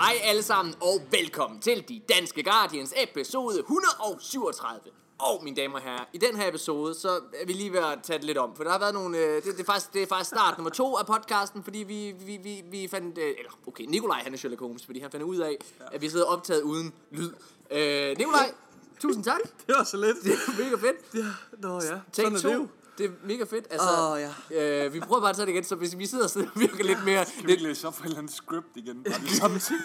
Hej alle sammen, og velkommen til De Danske Guardians episode 137. Og mine damer og herrer, i den her episode, så er vi lige ved at tage det lidt om, for der har været nogle, øh, det, det, er faktisk, det er faktisk start nummer to af podcasten, fordi vi, vi, vi, vi fandt, øh, eller okay, Nikolaj han er Sherlock Holmes, fordi han fandt ud af, at vi sidder optaget uden lyd. Øh, Nikolaj, tusind tak, Det var så lidt. det er mega fedt. Ja, nå ja. Take Sådan er det jo. Det er mega fedt. Altså, Åh, ja. øh, vi prøver bare at tage det igen, så hvis vi sidder og sidder virker lidt mere... Kan vi ikke læse op for et eller andet script igen? Bare det samme ting.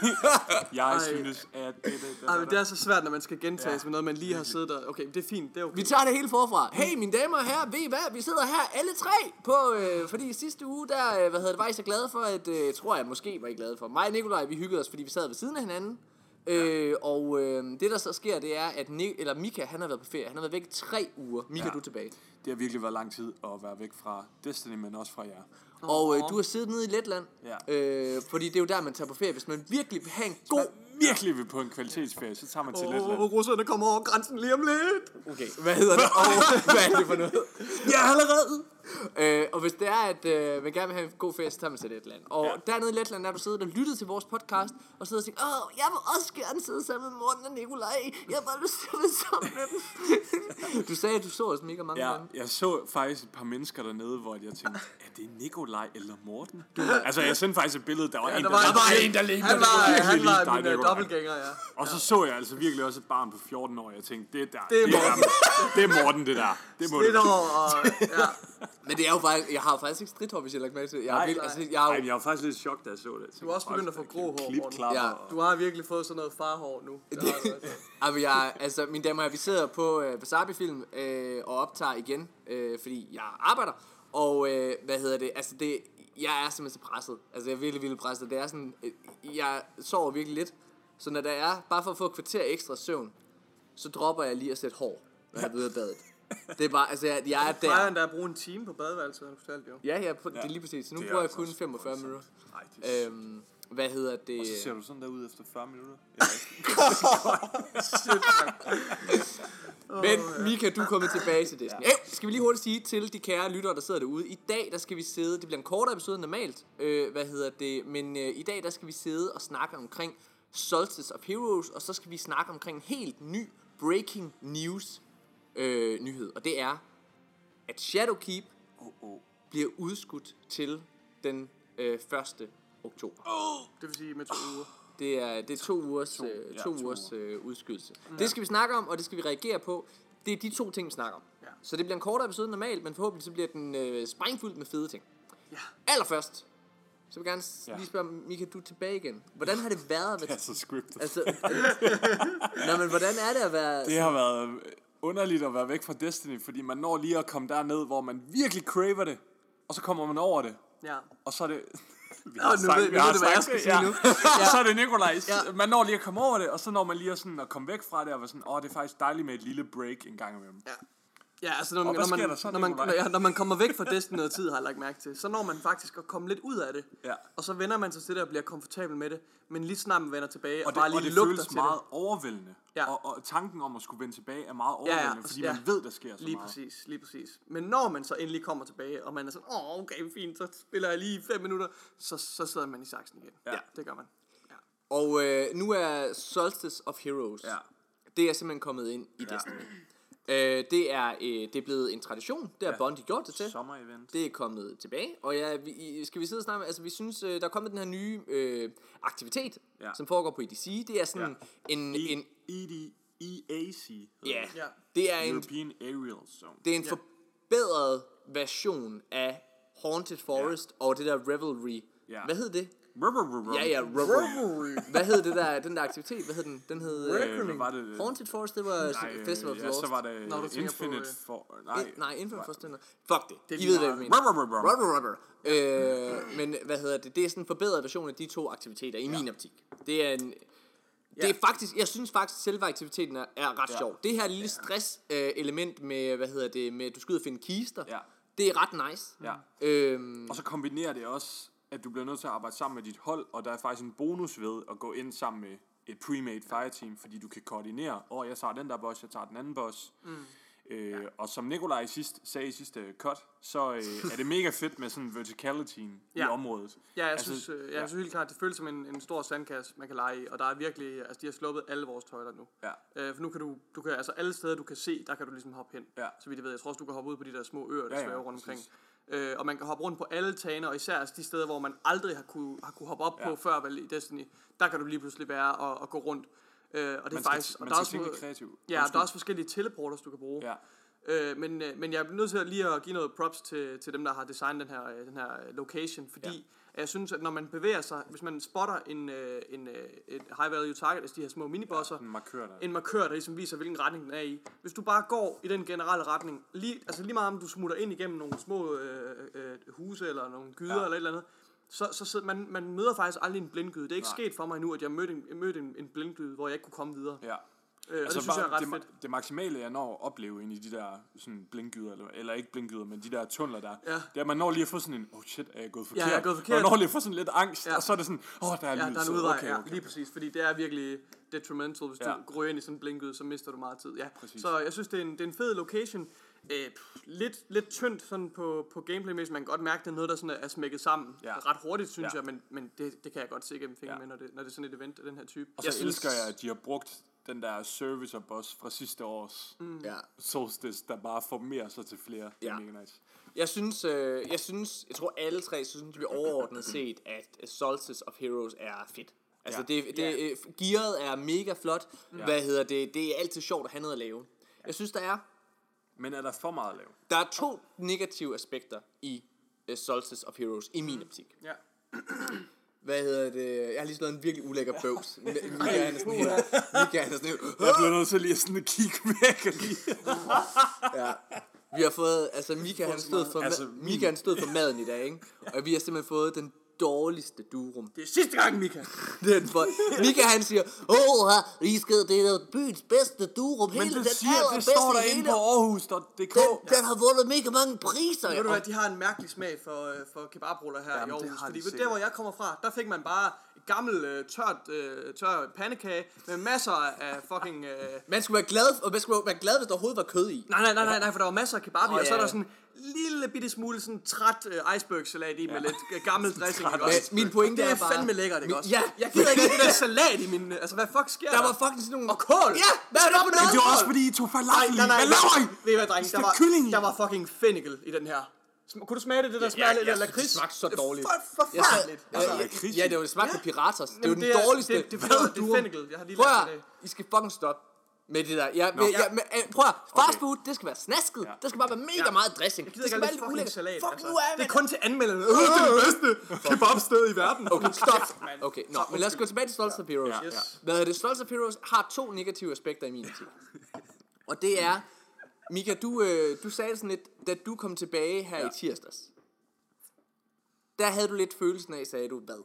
Jeg Ej. synes, at det, det, det, Ej, men det er så svært, når man skal gentages Ja. med noget, man lige har siddet der. Okay, det er fint. Det er okay. Vi tager det hele forfra. Hey, mine damer og herrer, ved I hvad? Vi sidder her alle tre på, øh, fordi sidste uge, der øh, hvad hedder det, var I så glade for, at, øh, tror jeg måske var I glade for. Mig og Nikolaj, vi hyggede os, fordi vi sad ved siden af hinanden. Øh, og øh, det der så sker, det er, at Nik- eller Mika, han har været på ferie. Han har været væk i tre uger. Mika, Ja. du er tilbage. det har virkelig været lang tid at være væk fra Destiny, men også fra jer. Og øh, du har siddet nede i Letland. Ja. Øh, fordi det er jo der, man tager på ferie. Hvis man virkelig vil have en god... God. Virkelig vil på en kvalitetsferie, så tager man til Letland. Åh, russerne kommer over grænsen lige om lidt. Okay, hvad hedder det? Og hvad er det for noget? Ja, allerede! Øh, og hvis det er, at øh, man gerne vil have en god ferie, så tager man til Letland. Og ja. dernede i Letland, der har du siddet og lyttet til vores podcast, og siddet og sagt, åh, jeg vil også gerne sidde sammen med Morten og Nikolaj. Jeg bare lyst til at sammen med dem. du sagde, at du så os mega mange Ja, gange. jeg så faktisk et par mennesker dernede, hvor jeg tænkte, er det Nikolaj eller Morten? Altså, jeg sendte faktisk et billede, der var Ja, en, der der, var, var, der var en, der lignede Han var, han lige var dig, min uh, Nikolaj. dobbeltgænger, ja. Og så så jeg altså virkelig også et barn på 14 år, jeg tænkte, det der, Det er det er, det er Morten, det der. Det må Lidt det over, og ja. Men det er jo faktisk, jeg har faktisk ikke stridthår, hvis jeg har lagt mærke til. det. Jeg, har Nej, altså, jeg har jo, jeg var faktisk lidt i chok, da jeg så det. Du er også begyndt at få grå hår. Ja. Du har virkelig fået sådan noget farhår nu. Det har du altså. Altså, jeg, altså, mine damer og vi sidder på øh, Wasabi-film øh, og optager igen, øh, fordi jeg arbejder. Og øh, hvad hedder det? Altså, det, jeg er simpelthen så presset. Altså, jeg er virkelig, virkelig presset. Det er sådan, øh, jeg sover virkelig lidt. Så når der er, bare for at få et kvarter ekstra søvn, så dropper jeg lige at sætte hår, når jeg er ude af badet. Det er bare, altså, jeg, jeg er Jeg plejer der. endda at bruge en time på badeværelset, har du fortalt jo. Ja, ja, på, det er lige præcis. Så nu Det er bruger jeg altså kun også 45 voldsomt. minutter. Nej, det er Øhm, hvad hedder det? Og så ser du sådan der ud efter 40 minutter. Men Mika, du er kommet tilbage til disken. Ja. skal vi lige hurtigt sige til de kære lyttere, der sidder derude. I dag, der skal vi sidde, det bliver en kortere episode end normalt, øh, hvad hedder det, men øh, i dag, der skal vi sidde og snakke omkring Solstice of Heroes, og så skal vi snakke omkring en helt ny breaking news øh, nyhed, og det er, at Shadowkeep Oh, oh. bliver udskudt til den øh, 1. oktober. Det vil sige med to uger. Det er, det er to ugers, to, øh, ja, to to ugers øh, udskydelse. Ja. Det skal vi snakke om, og det skal vi reagere på. Det er de to ting, vi snakker om. Ja. Så det bliver en kortere episode end normalt, men forhåbentlig så bliver den øh, sprængfyldt med fede ting. Ja. Allerførst, så vil jeg gerne ja. Lige spørge, Mika, du er tilbage igen. Hvordan har det været? At Det er så scriptet. altså, Nå, men hvordan er det at være... Det har været underligt at være væk fra Destiny, fordi man når lige at komme derned, hvor man virkelig craver det, og så kommer man over det, Ja. og så er det... Vi Nå, nu ved- nu ved du, hvad jeg skal sige nu. og så er det Nikolajs. Ja. Ja. Man når lige at komme over det, og så når man lige at, sådan at komme væk fra det, og være sådan, åh, det er faktisk dejligt med et lille break en gang imellem. Ja. Ja, altså når, Og når, man, så, når, man, Nikolaj? ja, når man kommer væk fra Destiny noget tid, har jeg lagt mærke til, så når man faktisk at komme lidt ud af det. Ja. Og så vender man sig til det og bliver komfortabel med det. Men lige snart man vender tilbage og, Og det, bare lige og det lugter føles til meget overvældende. Ja. Og, og tanken om at skulle vende tilbage er meget Ja, ja, overvældende, fordi ja. man ved, der sker så Lige meget. præcis, lige præcis. Men når man så endelig kommer tilbage, og man er sådan, åh, okay, fint, så spiller jeg lige fem minutter, så, så sidder man i saksen igen. Ja. Det gør man. Ja. Og øh, nu er Solstice of Heroes, Ja. det er simpelthen kommet ind i Destiny. Øh, det, er, øh, det er blevet en tradition, det har Ja. Bungie gjort det til. Sommer-event. Det er kommet tilbage, og ja, vi, skal vi sidde og snakke altså vi synes, øh, der er kommet den her nye øh, aktivitet, ja. Ja. som foregår på EDC. Det er sådan ja. en, E- en, ED, EAC ja, det. Ja. det er en, European Aerial Zone. det er en forbedret version af Haunted Forest ja. og det der Revelry. Ja. Hvad hed det? Rubber, Ja, ja, Revelry. Hvad hed det der, den der aktivitet? Hvad hed den? Den hed... Øh, var det? Haunted Forest, det var Nej, Festival of ja, Lost. så var det Når du tænker på, Infinite øh, for... Nej, Nej, Infinite Forest. den Fuck det. Det er I ved, hvad jeg mener. Rubber, rubber. Rubber, rubber. Øh, men hvad hedder det? Det er sådan en forbedret version af de to aktiviteter i min optik. Det er en... Det er faktisk, jeg synes faktisk, at selve aktiviteten er, er ret ja. Ja. sjov. Det her lille stress øh, element med, hvad hedder det, med at du skal ud og finde kister, Ja. det er ret nice. Ja. Øhm, Og så kombinerer det også, at du bliver nødt til at arbejde sammen med dit hold, og der er faktisk en bonus ved at gå ind sammen med et pre-made fireteam, fordi du kan koordinere, åh, oh, jeg tager den der boss, jeg tager den anden boss. Mm. Øh, og som Nikolaj sidst, sagde i sidste cut, så øh, er det mega fedt med sådan verticalityen Ja. i området. Ja, jeg Altså, synes, øh, jeg synes helt klart, det føles som en, en stor sandkasse, man kan lege i, og der er virkelig, altså de har sluppet alle vores tøjler nu. Ja. Øh, for nu kan du, du kan, altså alle steder, du kan se, der kan du ligesom hoppe hen. Ja. Så vidt jeg ved, jeg tror også, du kan hoppe ud på de der små øer, der Ja, ja, ja, svæver rundt omkring. præcis. Øh, og man kan hoppe rundt på alle tagene, og især de steder, hvor man aldrig har kunne, har kunne hoppe op Ja. på før vel i Destiny, der kan du lige pludselig være og, og gå rundt. Øh, og det er faktisk, og der er også, kreativt. ja, der er også forskellige teleporters, du kan bruge. Ja. Øh, men, øh, men jeg er nødt til at lige at give noget props til, til dem, der har designet den her, øh, den her øh, location, fordi ja. Jeg synes, at når man bevæger sig, hvis man spotter en, øh, en, øh, et high value target, altså de her små minibosser, En markør der. en markør, der ligesom viser, hvilken retning den er i. Hvis du bare går i den generelle retning, lige, altså lige meget om du smutter ind igennem nogle små øh, øh, huse, eller nogle gyder, Ja. ja. eller et eller andet, så, så sidder, man, man møder faktisk aldrig en blindgyde. Det er ikke Nej. sket for mig nu, at jeg mødte en, mødte en, en blindgyde, hvor jeg ikke kunne komme videre. Ja. Øh, altså, det synes jeg er ret det, fedt. det maksimale, jeg når at opleve ind i de der sådan blinkgyder, eller, eller ikke blinkgyder, men de der tunneler der, Ja. det er, at man når lige at få sådan en, oh shit, er jeg gået forkert? jeg er gået forkert. Man når lige at få sådan lidt angst, Ja. og så er det sådan, åh, oh, der er Ja, lyd, der er en udvej, okay, ja, okay. lige præcis, fordi det er virkelig detrimental, hvis Ja. du går ind i sådan en blinkgyde, så mister du meget tid. Ja. Præcis. Så jeg synes, det er en, det er en fed location. Øh, pff, lidt, lidt tyndt sådan på, på gameplay-mæssigt. Man kan godt mærke, det er noget, der sådan er, er smækket sammen Ja. ret hurtigt, synes Ja. jeg, men, men det, det kan jeg godt se gennem fingre Ja. med, når det, når det er sådan et event af den her type. Og så Jeg synes- elsker jeg, at de har brugt den der service boss fra sidste års mm. Ja. Solstice, der bare formerer sig til flere. Det er Ja. mega nice. Jeg synes, øh, jeg synes, jeg tror alle tre, så synes vi overordnet set, at Solstice of Heroes er fedt. Altså Ja. det, det øh, gearet er mega flot. Hvad hedder det? Det er altid sjovt at have noget at lave. Jeg synes, der er, Men er der for meget at lave? der er to negative aspekter i uh, Solstice of Heroes, i min optik. Ja. Hvad hedder det? Jeg har lige slået en virkelig ulækker bøvs. Mika han er sådan her. Mika han er sådan her. Jeg bliver nødt til lige at sådan at kigge væk. og Lige. Ja. Vi har fået, altså Mika han stod for, Altså, altså, Mika han stod for maden i dag, ikke? Og vi har simpelthen fået den dårligste durum. Det er sidste gang, Mika. Den for, Mika han siger, åh, I skal, det er byens bedste durum, Men hele det, den siger, det står der i inde hele. på Aarhus.dk. Den, den har vundet mega mange priser. Ved du hvad, de har en mærkelig smag for, øh, for kebabruller her Jamen, i Aarhus. Fordi sikkert. der, hvor jeg kommer fra, der fik man bare gammel øh, tørt, øh, tør pandekage med masser af fucking... Øh, Man skulle være glad, og man skulle være glad, hvis der overhovedet var kød i. nej, nej, nej, nej, nej, for der var masser af kebab i, Åh, og så er der sådan en lille bitte smule sådan træt øh, iceberg-salat i med lidt øh, gammel dressing. Men også? min pointe det er er bare... fandme lækkert, ikke Min- også? Ja. Jeg gider ikke det der salat i min... Altså, hvad fuck sker Der der? var fucking sådan nogle... Og kål! Ja, hvad er der på Men det noget? var også fordi, I tog falafel i. Nej, nej, Hvad nej. laver I? Ved I hvad, drenge? skal Der var, der var fucking fennikel i den her. Sm- Kunne du smage det, det der smager lidt af lakrids? Det smagte så dårligt. For, forfærdeligt. Ja, Altså, ja, lakrids ja, det var det smagte på Piratas. Det er Jamen, den det er- dårligste. det- det- det- det er fennikel. Jeg har lige Prøv lært at, det i skal fucking stoppe med det der. Ja, Nå. ja, ja, øh, prøv at, fast food, det skal være snasket. Ja. Der skal bare være mega Ja. meget dressing. Jeg Det gider skal ikke fucking ulækkert. salat. Fuck altså. nu af, Det er kun til anmelderne. Øh, det er det bedste kebabsted i verden. Okay, stop. Okay, nå, men lad os gå tilbage til Stolz of Heroes. Ja, ja. Hvad hedder det? Stolz of Heroes har to negative aspekter i min optik. Og det er, Mika, du, øh, du sagde sådan lidt, da du kom tilbage her Ja. i tirsdags. Der havde du lidt følelsen af, sagde du, hvad?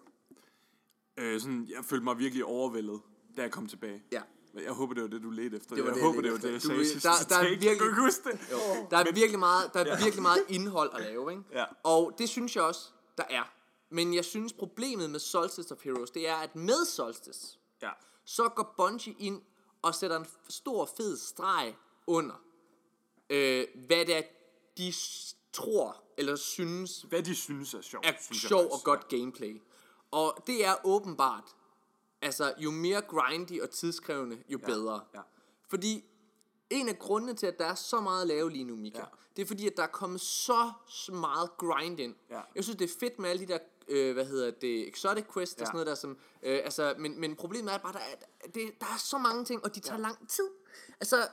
Øh, sådan, jeg følte mig virkelig overvældet, da jeg kom tilbage. Ja. Jeg håber, det var det, du ledte efter. Det var jeg det, håber, det var det, jeg sagde Du- sidste der- der er virkelig- Kan du ikke huske det? Jo. Der er virkelig meget, der er virkelig meget indhold at lave, ikke? Ja. Og det synes jeg også, der er. Men jeg synes, problemet med Solstice of Heroes, det er, at med Solstice, Ja. så går Bungie ind og sætter en stor, fed streg under, øh, hvad det er, de tror eller synes Hvad de synes er sjovt, er synes sjov og godt gameplay. Og det er åbenbart, altså jo mere grindy og tidskrævende, jo Ja, bedre. ja. Fordi en af grundene til, at der er så meget at lave lige nu, Mika, Ja. det er fordi, at der er kommet så meget grind ind. Ja. Jeg synes, det er fedt med alle de der, øh, hvad hedder det, exotic quests og Ja. sådan noget der, som, øh, altså, men, men problemet er bare, der er, det, der er så mange ting, og de tager lang tid. Altså,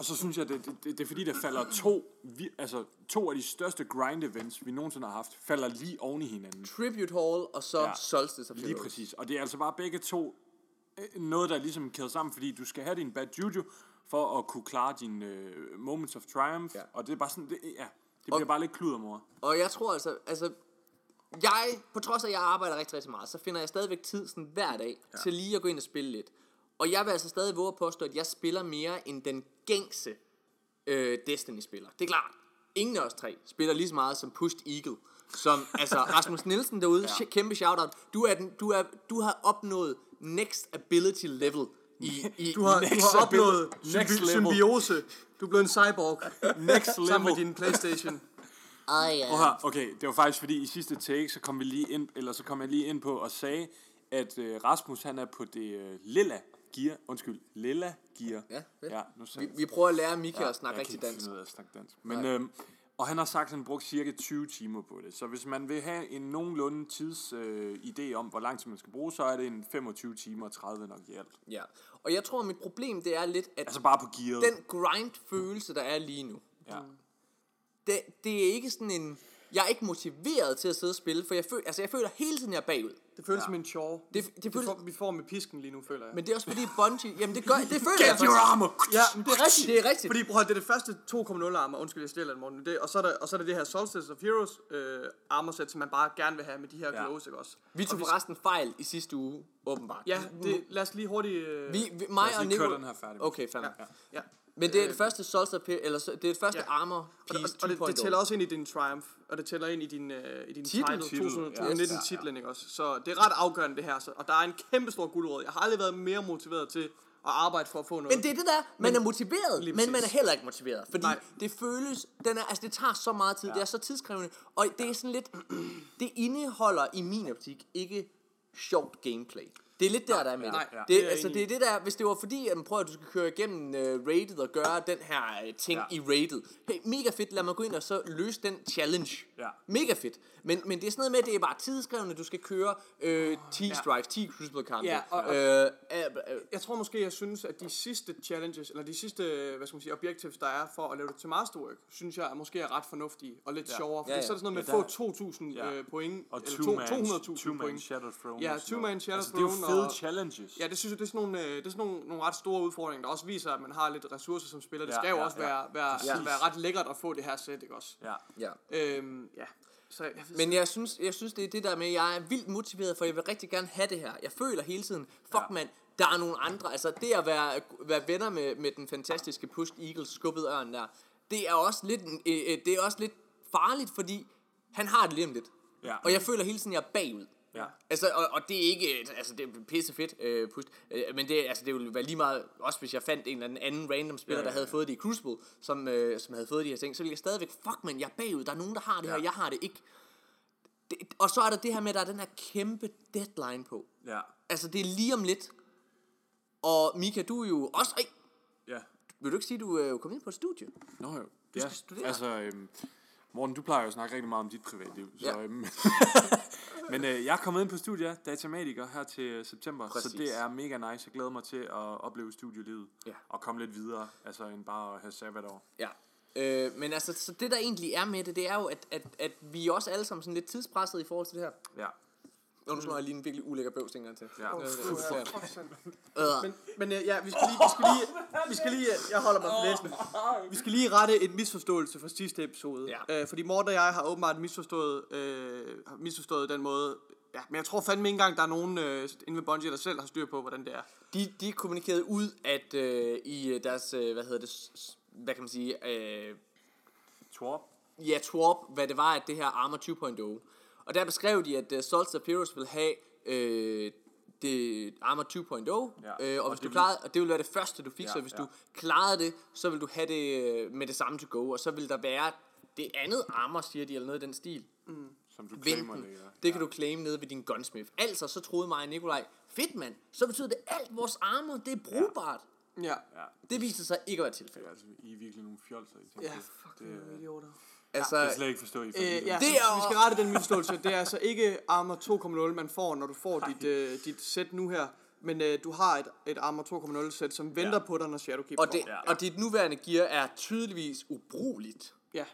Og så synes jeg, det, det, det, det er fordi, der falder to, vi, altså, to af de største grind events, vi nogensinde har haft, falder lige oven i hinanden. Tribute Hall og så ja. Solstice of Lige Heroes. præcis. Og det er altså bare begge to øh, noget, der er ligesom kædet sammen, fordi du skal have din bad juju for at kunne klare dine øh, moments of triumph. Ja. Og det er bare sådan, det, ja, det bliver bare lidt kludermor. Og jeg tror altså, altså, jeg, på trods af, at jeg arbejder rigtig, rigtig meget, så finder jeg stadigvæk tid sådan hver dag ja. til lige at gå ind og spille lidt. Og jeg vil altså stadig våge at påstå, at jeg spiller mere end den gængse øh, Destiny-spiller. Det er klart, ingen af os tre spiller lige så meget som Pushed Eagle. Som, altså, Rasmus Nielsen derude, ja. kæmpe shoutout. Du, er den, du, er, du har opnået next ability level I, i, Du har, du Next har opnået level. Next symbi- level. symbiose. Du er blevet en cyborg Next sammen med level. din Playstation. oh, her, okay, det var faktisk fordi i sidste take, så kom vi lige ind, eller så kom jeg lige ind på og sagde, at øh, Rasmus han er på det øh, lilla gear, undskyld, lilla gear. Ja, fedt. ja nu Vi, vi prøver at lære Mika at snakke jeg rigtig dansk. af at snakke dansk. Men, øhm, og han har sagt, at han brugte cirka 20 timer på det. Så hvis man vil have en nogenlunde tids øh, idé om, hvor lang tid man skal bruge, så er det en 25 timer og 30 nok i alt. Ja. Og jeg tror, mit problem det er lidt, at Altså bare på gearet. den grind-følelse, der er lige nu, ja. det, det er ikke sådan en... Jeg er ikke motiveret til at sidde og spille, for jeg føler, altså jeg føler hele tiden, jeg er bagud. Det føles som en chore. Det- det vi, føles- får, vi får med pisken lige nu, føler jeg. Men det er også fordi Bungie... Jamen det gør... Det føler jeg Get your faktisk. armor! Ja, men det er rigtigt. Det er rigtigt. Fordi prøv det er det første 2.0 armor, undskyld, jeg stjæler den, Morten. Det, og, så er der, og så er der det her Solstice of Heroes øh, armor set, som man bare gerne vil have med de her Ja. glows, ikke også? Vi tog Og forresten fejl i sidste uge, åbenbart. Ja, det, lad os lige hurtigt... Øh, Vi, vi, mig os og Nico... den her færdig. Okay, fair. ja, Ja. Men det er det første Solstice P- eller så- det er det første Ja. armor Og, og, piece og det, det 2.0. tæller også ind i din Triumph, og det tæller ind i din, øh, i din Titel. title, Titel, 2019 ja. titlen, ikke også? Så det er ret afgørende det her, så, og der er en kæmpe stor guldråd. Jeg har aldrig været mere motiveret til at arbejde for at få noget. Men det er det der, man er motiveret, men man er heller ikke motiveret. Fordi Nej. det føles, den er, altså det tager så meget tid, ja. det er så tidskrævende, og det er sådan lidt, det indeholder i min optik ikke sjovt gameplay. Det er lidt der, der er med nej, det. ja. det, Det altså, det er det der, hvis det var fordi, at man prøver, at du skal køre igennem uh, rated og gøre den her uh, ting Ja. ja. i rated. Hey, mega fedt, lad mig gå ind og så løse den challenge. Ja. Mega fedt. Men, men det er sådan noget med, at det er bare tidskrævende, du skal køre øh, 10 strikes, 10 crucible kampe. Ja, og- og- øh, øh, øh, Jeg tror måske, jeg synes, at de sidste challenges, eller de sidste, hvad skal man sige, objectives, der er for at lave det til masterwork, synes jeg er måske er ret fornuftige og lidt Ja. sjovere. For Ja, ja, ja. så er det sådan noget Ja, med at få 2.000 Ja. øh, point, Og eller two to- man, 200.000 two man point. Shadow Throne. Ja, og sådan two noget. man Shadow altså, Throne fede og- challenges. Ja, det synes jeg, det er sådan nogle, øh, det er sådan nogle, nogle ret store udfordringer, der også viser, at man har lidt ressourcer som spiller. Det Ja, skal jo ja, også ja. være, være, Præcis. være ret lækkert at få det her sæt, ikke også? Ja. ja. Øhm, ja. Så jeg, Men jeg synes, jeg synes, det er det der med, at jeg er vildt motiveret, for jeg vil rigtig gerne have det her. Jeg føler hele tiden, fuck Ja. ja. mand, der er nogle andre. Altså det at være, være venner med, med den fantastiske Push Eagles skubbede ørn der, det er også lidt, øh, øh, det er også lidt farligt, fordi han har det lige om lidt. Ja. Og jeg føler hele tiden, jeg er bagud. Ja. Altså, og, og det er ikke, altså det er pisse fedt, øh, push, øh, men det, altså, det ville være lige meget, også hvis jeg fandt en eller anden, anden random spiller, Ja, ja, der havde ja. fået det i Crucible, som, øh, som havde fået de her ting, så ville jeg stadigvæk, fuck man, jeg er bagud, der er nogen, der har det her, Ja. jeg har det ikke. Det, og så er der det her med, at der er den her kæmpe deadline på. Ja. Altså, det er lige om lidt. Og Mika, du er jo også, ej, Ja. vil du ikke sige, at du er jo kommet ind på et studie? Nå jo. skal Ja, studere. altså, øhm, Morten, du plejer jo at snakke rigtig meget om dit privatliv. Så, Ja. øhm, men øh, jeg er kommet ind på studiet, datamatiker, her til øh, september. Præcis. Så det er mega nice. Jeg glæder mig til at opleve studielivet. Ja. Og komme lidt videre, altså end bare at have sabbatår. Ja. Øh, men altså, så det der egentlig er med det, det er jo, at, at, at vi også alle sammen sådan lidt tidspresset i forhold til det her. Ja. Og nu slår jeg lige en virkelig ulækker bøvs en gang til. Ja. Øh, øh, ja, øh, øh. Men, men øh, ja, vi skal lige, vi skal lige, vi skal lige, jeg holder mig for næsen. Vi skal lige rette et misforståelse fra sidste episode. Ja. Øh, fordi Morten og jeg har åbenbart misforstået, øh, har misforstået den måde. Ja, men jeg tror fandme ikke engang, der er nogen øh, inde ved Bungie, der selv har styr på, hvordan det er. De, de kommunikerede ud, at øh, i øh, deres, øh, hvad hedder det, hvad kan man sige, øh, Twerp. ja, Twarp, hvad det var, at det her Armor 2.0. Og der beskrev de, at uh, Salt Heroes vil have øh, det Armor 2.0, Ja, øh, og, og hvis det du klarede, og det ville være det første, du fik, Ja, så hvis ja. du klarede det, så vil du have det øh, med det samme to go, og så vil der være det andet armor, siger de, eller noget i den stil. Som du claimer det, ja. Det kan du claim nede ved din gunsmith. Altså, så troede mig og Nikolaj, fedt mand, så betyder det alt vores armor, det er brugbart. Ja. Ja. Det viser sig ikke at være tilfældet. Altså, I er virkelig nogle fjolser, I tænker Ja, det. fuck, det, det er idioter. Altså, jeg kan slet ikke forstå, I Øh, ja, det. det Det er, er- vi skal rette den misforståelse. Det er altså ikke Armor 2.0, man får, når du får dit, øh, dit sæt nu her. Men øh, du har et, et Armor 2.0 sæt, som venter Ja. på dig, når Shadowkeep og, det, kommer. Ja. og dit nuværende gear er tydeligvis ubrugeligt. Ja.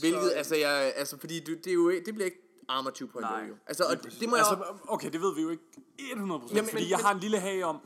Hvilket, Så, altså, jeg, altså, fordi du, det, er jo, ikke- det bliver ikke Armor 2.0 Nej. jo. Altså, og det, det må jeg altså, også, okay, det ved vi jo ikke 100%, Jamen, fordi men- jeg men- har en lille hage om,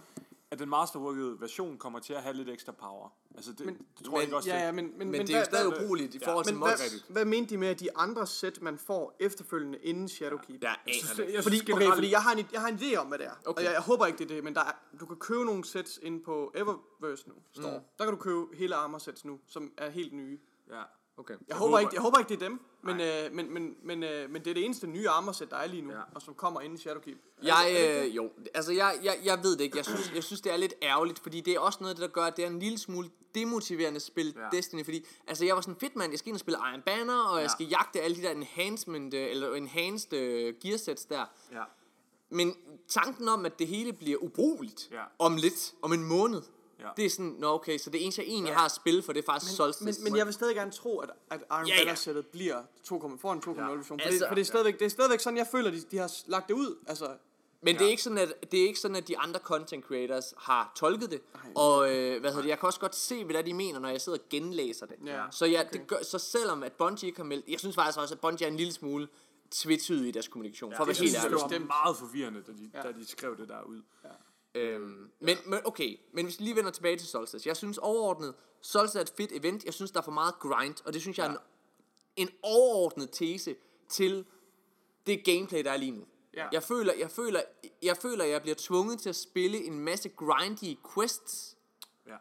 at den masterworkede version kommer til at have lidt ekstra power. Altså, det, Men- det tror jeg ikke også, Ja, det- ja, men, men, men, men, det er jo stadig ubrugeligt i Ja, forhold til men mods. hvad, hvad mente de med, at de andre sæt, man får efterfølgende inden Shadowkeep? Jeg aner synes, det. det- jeg Fordi, synes okay, fordi jeg har, en, jeg har en idé om, hvad det er. Okay. Og jeg, jeg håber ikke, det er det, men der er, du kan købe nogle sets ind på Eververse nu, står. Mm. Der kan du købe hele armor sets nu, som er helt nye. Ja. Okay. Jeg håber, ikke, jeg håber ikke, det er dem, men, øh, men, men, men, øh, men det er det eneste nye armorsæt, der er lige nu, Ja. og som kommer ind i Shadowkeep. Jeg, øh, jo, altså jeg, jeg, jeg ved det ikke. Jeg synes, jeg synes, det er lidt ærgerligt, fordi det er også noget der gør, at det er en lille smule demotiverende at spille Ja. Destiny, fordi altså jeg var sådan fedt mand, jeg skal ind og spille Iron Banner, og ja. Jeg skal jagte alle de der enhancement, øh, eller enhanced øh, gearsets der. Ja. Men tanken om, at det hele bliver ubrugeligt Ja. om lidt, om en måned, Ja. det er sådan, nå okay, så det eneste, jeg egentlig har at spille for, det er faktisk Solstice. Men, men jeg vil stadig gerne tro, at, at Iron Ja, ja, ja. Banner-sættet bliver 2, får en 2.0 Ja. version. For, Altså- det, for det, er stadigvæk, det er stadigvæk sådan, jeg føler, de, de har lagt det ud. Altså, Men det er ikke sådan at det er ikke sådan at de andre content creators har tolket det. Og øh, hvad hedder det? Jeg kan også godt se hvad det er, de mener når jeg sidder og genlæser det. Ja, så ja, det gør, så selvom at Bungie ikke har meldt, jeg synes faktisk også at Bungie er en lille smule tvetydig i deres kommunikation. For at være det helt ærlig. var Bestemt. meget forvirrende, da de, Ja. da de skrev det der ud. Øhm, men, men okay, men hvis vi lige vender tilbage til Solstice. Jeg synes overordnet, Solstice er et fedt event. Jeg synes, der er for meget grind, og det synes jeg er en, en overordnet tese til det gameplay, der er lige nu. Ja. Jeg føler, jeg føler, jeg føler, jeg bliver tvunget til at spille en masse grindy quests, Ja.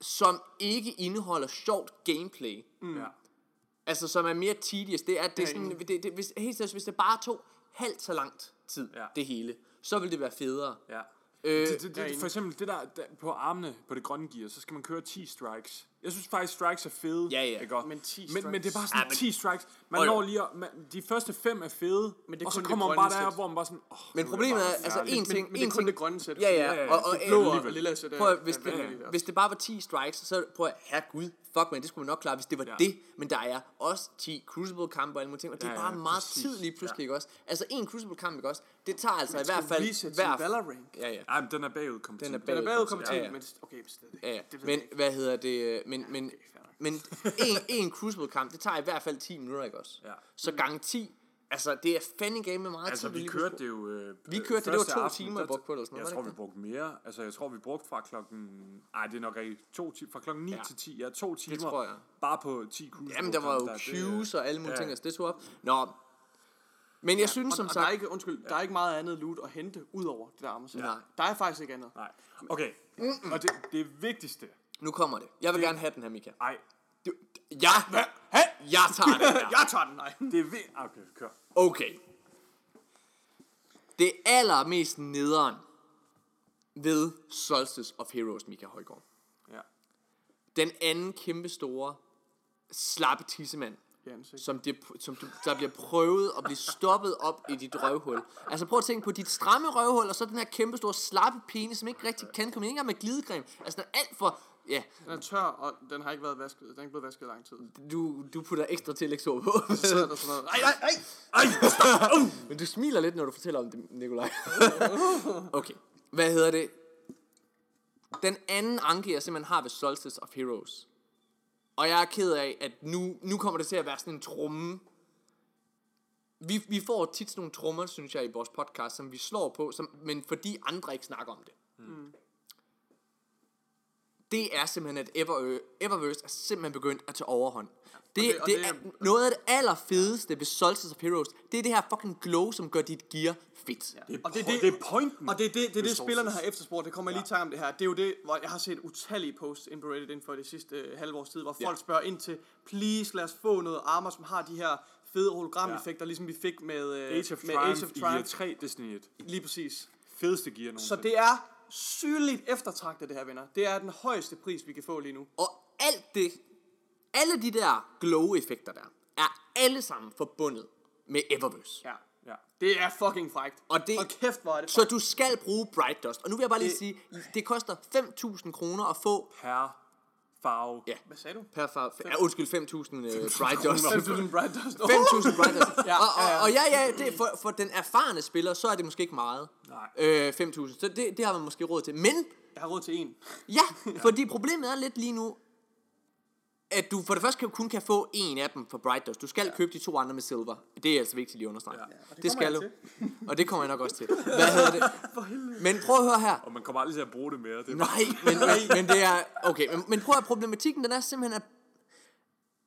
som ikke indeholder sjovt gameplay. Mm. Ja. Altså, som er mere tedious. Det er, det er Ja, sådan, det, det, hvis, helt seriøst, hvis det bare tog halvt så langt tid, Ja. det hele, så ville det være federe. Ja. Øh, det, det, det, for eksempel det der, der på armene på det grønne gear, så skal man køre 10 strikes. Jeg synes faktisk, strikes er fede. Ja, ja. Ikke? godt? Men 10 men, men det er bare strikes. sådan Ja, men- 10 strikes. Man når lige at, man, de første fem er fede, Men det er og så kun det kommer man bare der, hvor man bare sådan, åh, Men problemet er, altså en ting, men det en er kun ting, det grønne sæt. Ja, ja, Ja, ja, og, og, det blå og, og lilla sæt. prøv hvis, det, også. hvis det bare var 10 strikes, så prøv at, herregud, fuck man, det skulle man nok klare, hvis det var Ja. ja. det. Men der er også 10 Crucible-kampe og alle mulige ting, og det er Ja, bare ja, meget præcis. tid lige pludselig, Ja. ikke også? Altså en Crucible-kamp, ikke også? Det tager altså i hvert fald... hver, Valorant. Ja, ja. Ej, men den er bagud kommet Den er til. bag- Den er bagud kommet Ja, til, ja. men okay, men stadig. Ja, ja. Det Men hvad hedder det? Men, men, fair nok. men en, en Crucible-kamp, det tager i hvert fald 10 minutter, ikke også? Ja. Så gange 10, altså det er fandme game med meget Altså, tid. vi lige kørte det jo... Øh, Vi kørte det, det var to aften, timer, vi brugte på det, eller sådan noget, Jeg tror, det vi brugte mere. Altså, jeg tror, vi brugte fra klokken... Nej, det er nok ikke to timer. Fra klokken 9 Ja. til 10. Ja, to timer. tror jeg. Bare på 10 cruise. Jamen, der var jo det queues og alle mulige ja. ting, altså det tog op. Nå, men jeg synes Og, som og der er sagt... ikke, undskyld, der er ikke meget andet loot at hente, ud over det der armorsæt. Nej. Der er faktisk ikke andet. Nej. Okay. Og det, det vigtigste... Nu kommer det. Jeg vil gerne have den her, Mika. Ej, Du, ja, jeg tager den her. Jeg tager den, nej. det er vigtigt... Okay, kør. Okay. Det allermest nederen ved Solstice of Heroes, Mika Højgaard. Ja. Den anden kæmpe store slappe tissemand, som, det, som du, der bliver prøvet at blive stoppet op i dit røvhul. Altså prøv at tænke på dit stramme røvhul, og så den her kæmpe store slappe penis, som ikke rigtig kan komme ind, med glidecreme. Altså den er alt for... Ja, Den er tør, og den har ikke været vasket. Den er ikke blevet vasket i lang tid. du, du putter ekstra tillægsord på. Så er der sådan noget. Ej, ej, ej! Men du smiler lidt, når du fortæller om det, Nikolaj. okay, hvad hedder det? Den anden anke, jeg simpelthen har ved Solstice of Heroes. Og jeg er ked af, at nu, nu kommer det til at være sådan en tromme. Vi, vi får tit sådan nogle trommer, synes jeg, i vores podcast, som vi slår på, som, men fordi andre ikke snakker om det. Mm. Det er simpelthen, at Ever, Eververse er simpelthen begyndt at tage overhånd. Det, det- det, og det, det- er noget af det allerfedeste ved Solstice of Heroes. Det er det her fucking glow, som gør dit gear fedt. Ja. Det er, Og det er det- det er pointen. Og det er det, det, er det Resources. spillerne har efterspurgt. Det kommer jeg lige i tanke om det her. Det er jo det, hvor jeg har set utallige posts ind på Reddit inden for det sidste øh, halve års tid, hvor folk Ja. spørger ind til, please lad os få noget armor, som har de her fede hologrameffekter, ligesom vi fik med, øh, Age of med Age of i Triumph. 3 Destiny 1. Lige præcis. Fedeste gear nogensinde. Så det er sygeligt eftertragtet, det her, venner. Det er den højeste pris, vi kan få lige nu. Og alt det, alle de der glow-effekter der, er alle sammen forbundet med Eververse. Ja. Ja. Det er fucking frækt. Og det- og kæft, hvor er det Så du skal bruge Bright Dust. Og nu vil jeg bare lige Det- sige, det koster 5.000 kroner at få Per farve. Ja. Hvad sagde du? per far... Ja, undskyld, 5.000 uh, Bright Dust. 5.000 Bright Dust. 5.000 Bright Dust. Ja, og, ja, ja. og, og ja, ja, det for, for den erfarne spiller, så er det måske ikke meget. Nej. Øh, 5.000. Så det, det har man måske råd til. Men Jeg har råd til en. Ja, fordi problemet er lidt lige nu, at du for det første kan, kun kan få en af dem for Bright Dust. Du skal ja. købe de to andre med silver. Det er altså vigtigt lige at understrege. Ja. Det det, skal du. Og det kommer jeg nok også til. Hvad hedder det? Men prøv at høre her. Og man kommer aldrig til at bruge det mere. Det Nej, men, men, men det er... Okay, men, men prøv at problematikken, den er simpelthen, at,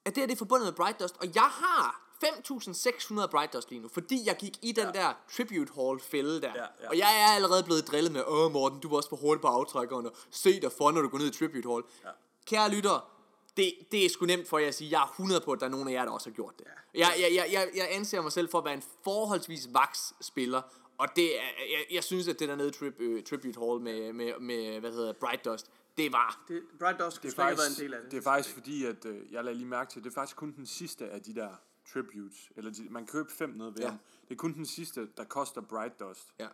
at det her det er forbundet med Bright Dust. Og jeg har 5.600 Bright Dust lige nu, fordi jeg gik i den ja. der Tribute Hall fælde der. Ja, ja. Og jeg er allerede blevet drillet med, åh Morten, du var også for hurtig på aftrækkeren, og se dig for, når du går ned i Tribute Hall. Ja. Kære lytter, det, det er sgu nemt for jer at sige, jeg er 100 på, at der er nogen af jer, der også har gjort det. Jeg, jeg, jeg, jeg, jeg anser mig selv for at være en forholdsvis vaks spiller, og det er, jeg, jeg synes, at det der nede i trib, øh, Tribute Hall med, med, med, hvad hedder Bright Dust, det var... Det, Bright Dust Det er, have været faktisk, en del af det. det er faktisk fordi, at øh, jeg lader lige mærke til, det er faktisk kun den sidste af de der tributes, eller de, man køber fem nede ved Ja. ham. Det er kun den sidste, der koster Bright Dust. Ja,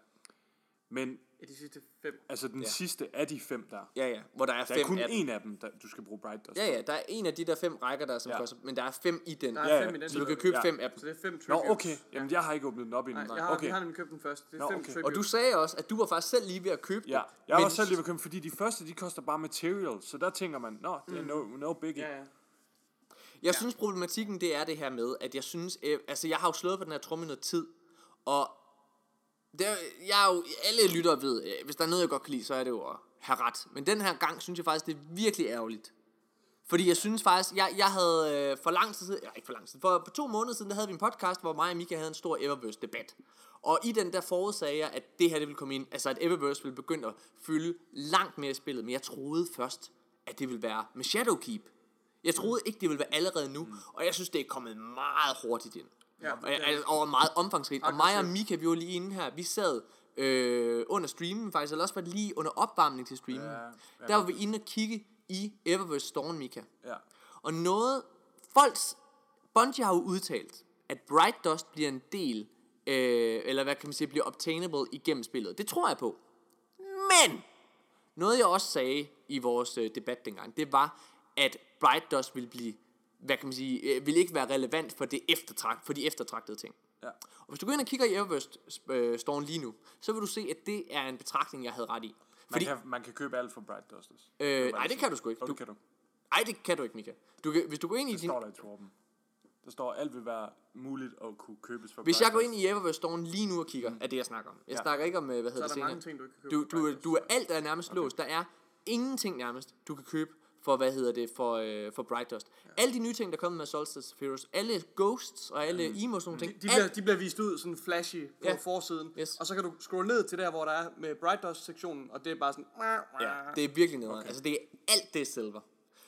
Men Ja, de sidste fem. altså den Ja. ja. sidste af de fem der, ja, ja hvor der er der fem er kun af dem. en af dem, der du skal bruge Bright Dust. Ja, ja, der er en af de der fem rækker, der er som Ja. koster, men der er fem i den. Der er Ja, fem ja. i den. Så du kan købe Ja. fem af dem. Så det er fem Nå, tributes. okay. Jamen, jeg har ikke åbnet den op endnu. Nej, jeg har, okay. vi har nemlig købt den først. Det er Nå, fem okay. tributes. Og du sagde også, at du var faktisk selv lige ved at købe Ja, det. jeg Men- var selv lige ved at købe, fordi de første, de koster bare material, så der tænker man, nå, det er no, no biggie. Ja, ja. Jeg synes problematikken det er det her med, at jeg synes, øh, altså jeg har jo slået på den her tromme noget tid, og det er, jeg er jo, alle lyttere ved, øh, hvis der er noget jeg godt kan lide, så er det jo at have ret. Men den her gang synes jeg faktisk, det er virkelig ærgerligt. Fordi jeg synes faktisk, jeg, jeg havde øh, for lang tid siden, ikke for lang tid, for, for to måneder siden, der havde vi en podcast, hvor mig og Mika havde en stor Eververse-debat. Og i den der forudsagde jeg, at det her det ville komme ind, altså at Eververse ville begynde at fylde langt mere i spillet, men jeg troede først, at det ville være med Shadowkeep. Jeg troede ikke, det ville være allerede nu, mm. og jeg synes, det er kommet meget hurtigt ind. Ja, og, altså, og meget omfangsrigt. Og mig og. Mika, vi var lige inde her, vi sad øh, under streamen faktisk, eller også var det lige under opvarmning til streamen. Ja, ja. Der var vi inde og kigge i Eververse Storm, Mika. Ja. Og noget, folks, Bungie har jo udtalt, at Bright Dust bliver en del, øh, eller hvad kan man sige, bliver obtainable igennem spillet. Det tror jeg på. Men, noget jeg også sagde i vores øh, debat dengang, det var, at Bright Dust vil blive, hvad kan man sige, øh, vil ikke være relevant for, det eftertragt, for de eftertragtede ting. Ja. Og hvis du går ind og kigger i Eververse øh, Storm lige nu, så vil du se, at det er en betragtning, jeg havde ret i. Man, Fordi, kan, man kan købe alt for Bright Dust. også. øh, nej, det kan du sgu ikke. Du, det kan du. ej, det kan du ikke, Mika. Du kan, hvis du går ind i Det din... står der i Torben. Der står, alt vil være muligt at kunne købes for Hvis jeg går ind i Eververse Storm lige nu og kigger, er det jeg snakker om. Jeg Ja. snakker ikke om, øh, hvad Så hedder er det der senere. mange ting, du ikke kan købe. Du, du, du er alt er nærmest låst. Der er ingenting nærmest, du kan købe for, hvad hedder det, for, øh, for Bright Dust. Alle de nye ting, der er kommet med Solstice of Heroes, alle ghosts og alle emos og De, ting, de, alt, bliver, de bliver vist ud sådan flashy på Ja. ja. forsiden. Yes. Og så kan du scrolle ned til der, hvor der er med Bright Dust-sektionen, og det er bare sådan... ja, det er virkelig noget. Okay. Altså, det er alt det er silver.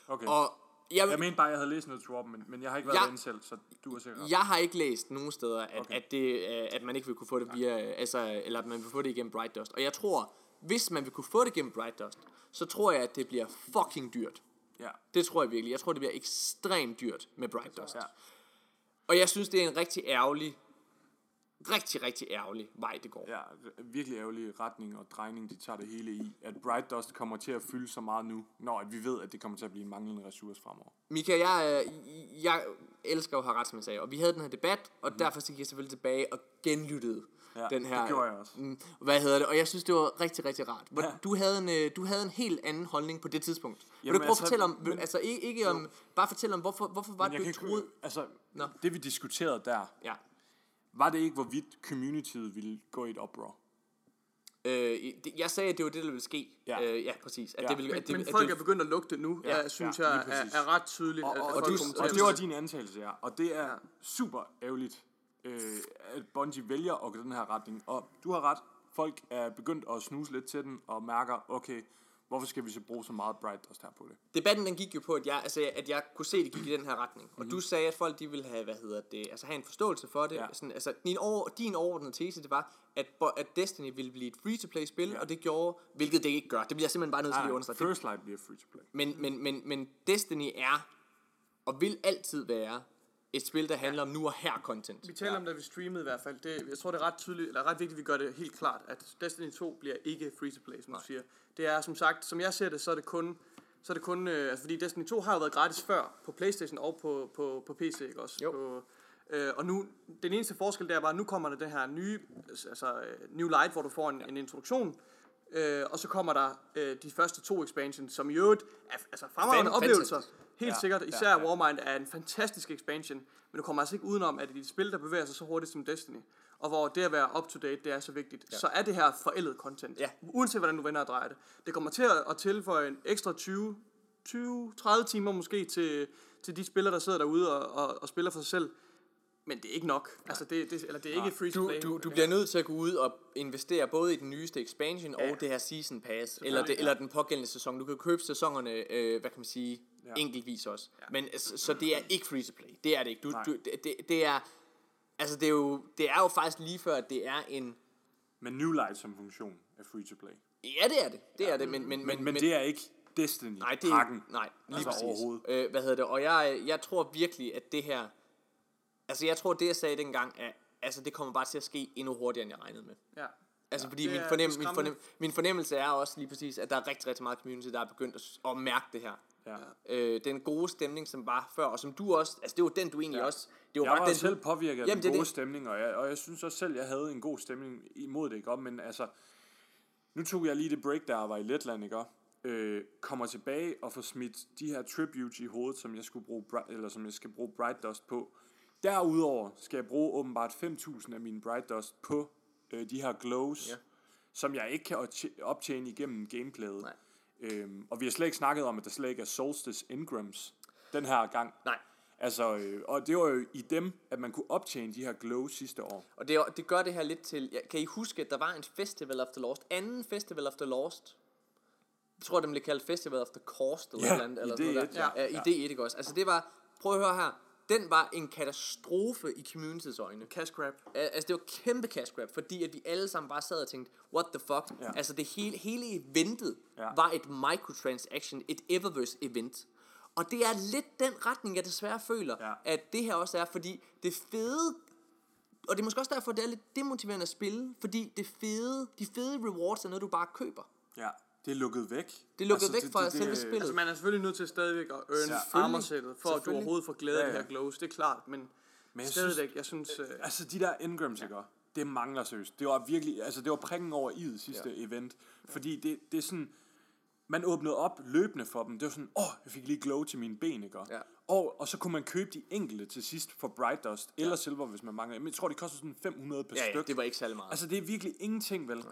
Okay. Og jeg, Jeg mente bare, at jeg havde læst noget Torben, men, men jeg har ikke været Jeg- selv, så du er sikkert. jeg har ikke læst nogen steder, at, okay. At, det, øh, at man ikke vil kunne få det via, altså, eller at man vil få det igennem Bright Dust. Og jeg tror, hvis man vil kunne få det igennem Bright Dust, så tror jeg, at det bliver fucking dyrt. Ja. Det tror jeg virkelig. Jeg tror, det bliver ekstremt dyrt med Bright Dust. Ja. Og jeg synes, det er en rigtig ærgerlig, rigtig, rigtig ærgerlig vej, det går. Ja, virkelig ærgerlig retning og drejning, de tager det hele i. At Bright Dust kommer til at fylde så meget nu, når at vi ved, at det kommer til at blive en manglende ressource fremover. Mika, jeg, øh, jeg elsker jo at have ret, som jeg sagde. Og vi havde den her debat, og mm. derfor så gik jeg selvfølgelig tilbage og genlyttede Ja, den her. det gjorde jeg også. Mm, hvad hedder det? Og jeg synes, det var rigtig, rigtig rart. Hvor Ja. Du, havde en, øh, du havde en helt anden holdning på det tidspunkt. Vil du Jamen, prøve at altså, fortælle om, men- altså ikke, ikke om, bare fortælle om, hvorfor, hvorfor var det, du troede? Altså, Nå. det vi diskuterede der, Ja. Var det ikke, hvorvidt communityet ville gå i et oprør? Øh, det, jeg sagde, at det var det, der ville ske. Ja. Øh, ja præcis. At Ja. det ville, Men, at det, men at folk det, er begyndt at lugte nu, Ja, ja, synes ja, jeg er, er ret tydeligt. Og, og, at og, du, og det var din antagelse, ja. Og det er super ærgerligt, øh, at Bungie vælger at gå den her retning. Og du har ret. Folk er begyndt at snuse lidt til den og mærker, okay, hvorfor skal vi så bruge så meget Bright Dust her på det? debatten den gik jo på, at jeg, altså, at jeg kunne se, at det gik i den her retning. Og Mhm. du sagde, at folk de ville have, hvad hedder det, altså have en forståelse for det. Ja. Sådan, altså, din, over, din overordnede tese, det var, at, at Destiny ville blive et free-to-play-spil, Ja. og det gjorde, hvilket det ikke gør. Det bliver jeg simpelthen bare nødt til lige at Nej, understrege. Det- First Light bliver free to play. Men, men, men, men Destiny er, og vil altid være, et spil, der handler om nu og her content. Vi taler om det, vi streamede i hvert fald. Det, jeg tror, det er ret tydeligt, eller ret vigtigt, at vi gør det helt klart, at Destiny 2 bliver ikke free to play, som du siger. Det er som sagt, som jeg ser det, så er det kun, så er det kun øh, altså fordi Destiny 2 har jo været gratis før på Playstation og på, på, på PC, ikke også? Jo. På, øh, og nu, den eneste forskel der var, at nu kommer der det her nye, altså øh, New Light, hvor du får en, ja. en introduktion, øh, og så kommer der øh, de første to expansions, som i øvrigt er altså fremragende oplevelser. fantastisk. Helt Ja, sikkert, ja, især ja. Warmind er en fantastisk expansion, men du kommer altså ikke udenom, at i et spil, der bevæger sig så hurtigt som Destiny, og hvor det at være up-to-date, det er så vigtigt, ja. så er det her forældet content. Ja. Uanset hvordan du vender og drejer det. Det kommer til at- tilføje en ekstra 20, 20 30 timer måske til, til de spillere, der sidder derude og, og, og spiller for sig selv. Men det er ikke nok. Altså, det, det, eller det er ikke free to Du, play. du, du bliver nødt til at gå ud og investere både i den nyeste expansion Ja. og det her season pass, eller, det, eller den pågældende sæson. Du kan købe sæsonerne, øh, hvad kan man sige, Ja. enkeltvis også. Ja. Men så, så det er ikke free to play. Det er det ikke. Du, Nej. du, det, det er, altså det er jo, det er jo faktisk lige før, at det er en, Men New Light som funktion er free to play. ja det er det, det er det, men, men, Men, men det er ikke Destiny Nej, det er pakken. nej, lige Altså præcis. overhovedet. Øh, hvad hedder det? Og jeg, jeg tror virkelig, at det her... Altså, jeg tror, det jeg sagde dengang, er, altså, det kommer bare til at ske endnu hurtigere, end jeg regnede med. Ja. Altså, ja, fordi min, fornem, min, fornem, min fornemmelse er også lige præcis, at der er rigtig, rigtig meget community, der er begyndt at, at mærke det her. Ja. Øh, den gode stemning, som var før, og som du også... Altså, det var den, du egentlig Ja. også... Det var Jeg bare var den, selv påvirket af Jamen, den gode det. stemning, og jeg, og jeg synes også selv, jeg havde en god stemning imod det, ikke? Men altså, nu tog jeg lige det break, der var i Letland, ikke? Øh, kommer tilbage og får smidt de her tributes i hovedet, som jeg, skulle bruge, eller som jeg skal bruge Bright Dust på. Derudover skal jeg bruge åbenbart 5.000 af mine Bright Dust på øh, de her glows, Ja. som jeg ikke kan optje- optjene igennem gameplayet. Nej. Øhm, og vi har slet ikke snakket om, at der slet ikke er Solstice Ingrams den her gang. Nej. Altså, øh, og det var jo i dem, at man kunne optjene de her glows sidste år. Og det, det gør det her lidt til... Ja, kan I huske, at der var en Festival of the Lost? Anden Festival of the Lost? Jeg tror, den blev kaldt Festival of the Cost, eller Ja, et eller andet. Eller i sådan noget D1, der. ja. Ja, i D1, ikke også? Altså, det var... Prøv at høre her. Den var en katastrofe i community's øjne. Cash grab. Al- Altså, det var kæmpe cash grab, fordi at vi alle sammen bare sad og tænkte, what the fuck? Ja. Altså, det hele, hele eventet Ja. var et microtransaction, et Eververse event. Og det er lidt den retning, jeg desværre føler, ja. at det her også er, fordi det fede og det er måske også derfor, det er lidt demotiverende at spille, fordi det fede, de fede rewards er noget, du bare køber. Ja, det er lukket væk. Det er lukket væk fra selve spillet. Altså, man er selvfølgelig nødt til stadigvæk at earn Ja. ja, armorsættet, for at du overhovedet får glæde af Ja, de ja. her glows. Det er klart, men, Men jeg stadigvæk, synes- jeg synes... Øh, Altså, de der Ingrams, ikke? Det mangler seriøst. Det var virkelig, altså det var prikken over i sidste ja. event. Fordi det, det er sådan, man åbnede op løbende for dem. Det var sådan, åh, oh, jeg fik lige glow til mine ben, ikke? Ja. Og, og så kunne man købe de enkelte til sidst for Bright Dust, eller Silver, hvis man mangler. Men jeg tror, det koster sådan 500 per ja, ja, styk. det var ikke særlig meget. Altså, det er virkelig ingenting, vel?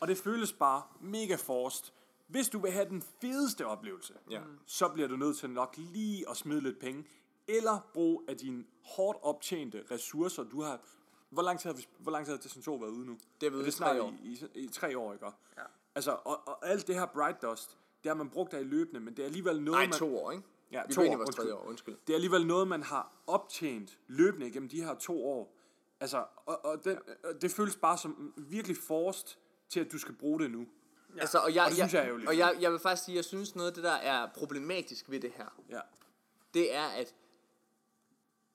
Og det føles bare mega forced. Hvis du vil have den fedeste oplevelse, Ja. så bliver du nødt til nok lige at smide lidt penge, eller bruge af dine hårdt optjente ressourcer, du har... Hvor lang tid har, vi, hvor lang tid har Destiny 2 været ude nu? Det er været ude tre år. I, i, i, tre år, ikke? Ja. Altså, og, og alt det her Bright Dust, det har man brugt af i løbende, men det er alligevel noget, Nej, man... to år, ikke? Ja, vi to år, vores tredje undskyld. år, undskyld. Det er alligevel noget, man har optjent løbende igennem de her to år. Altså, og, og den, ja. det føles bare som virkelig forced til, at du skal bruge det nu. Ja. Altså, og jeg, Og det synes jeg er ærgerligt. Og jeg, jeg vil faktisk sige, at jeg synes noget af det, der er problematisk ved det her, Ja. det er, at,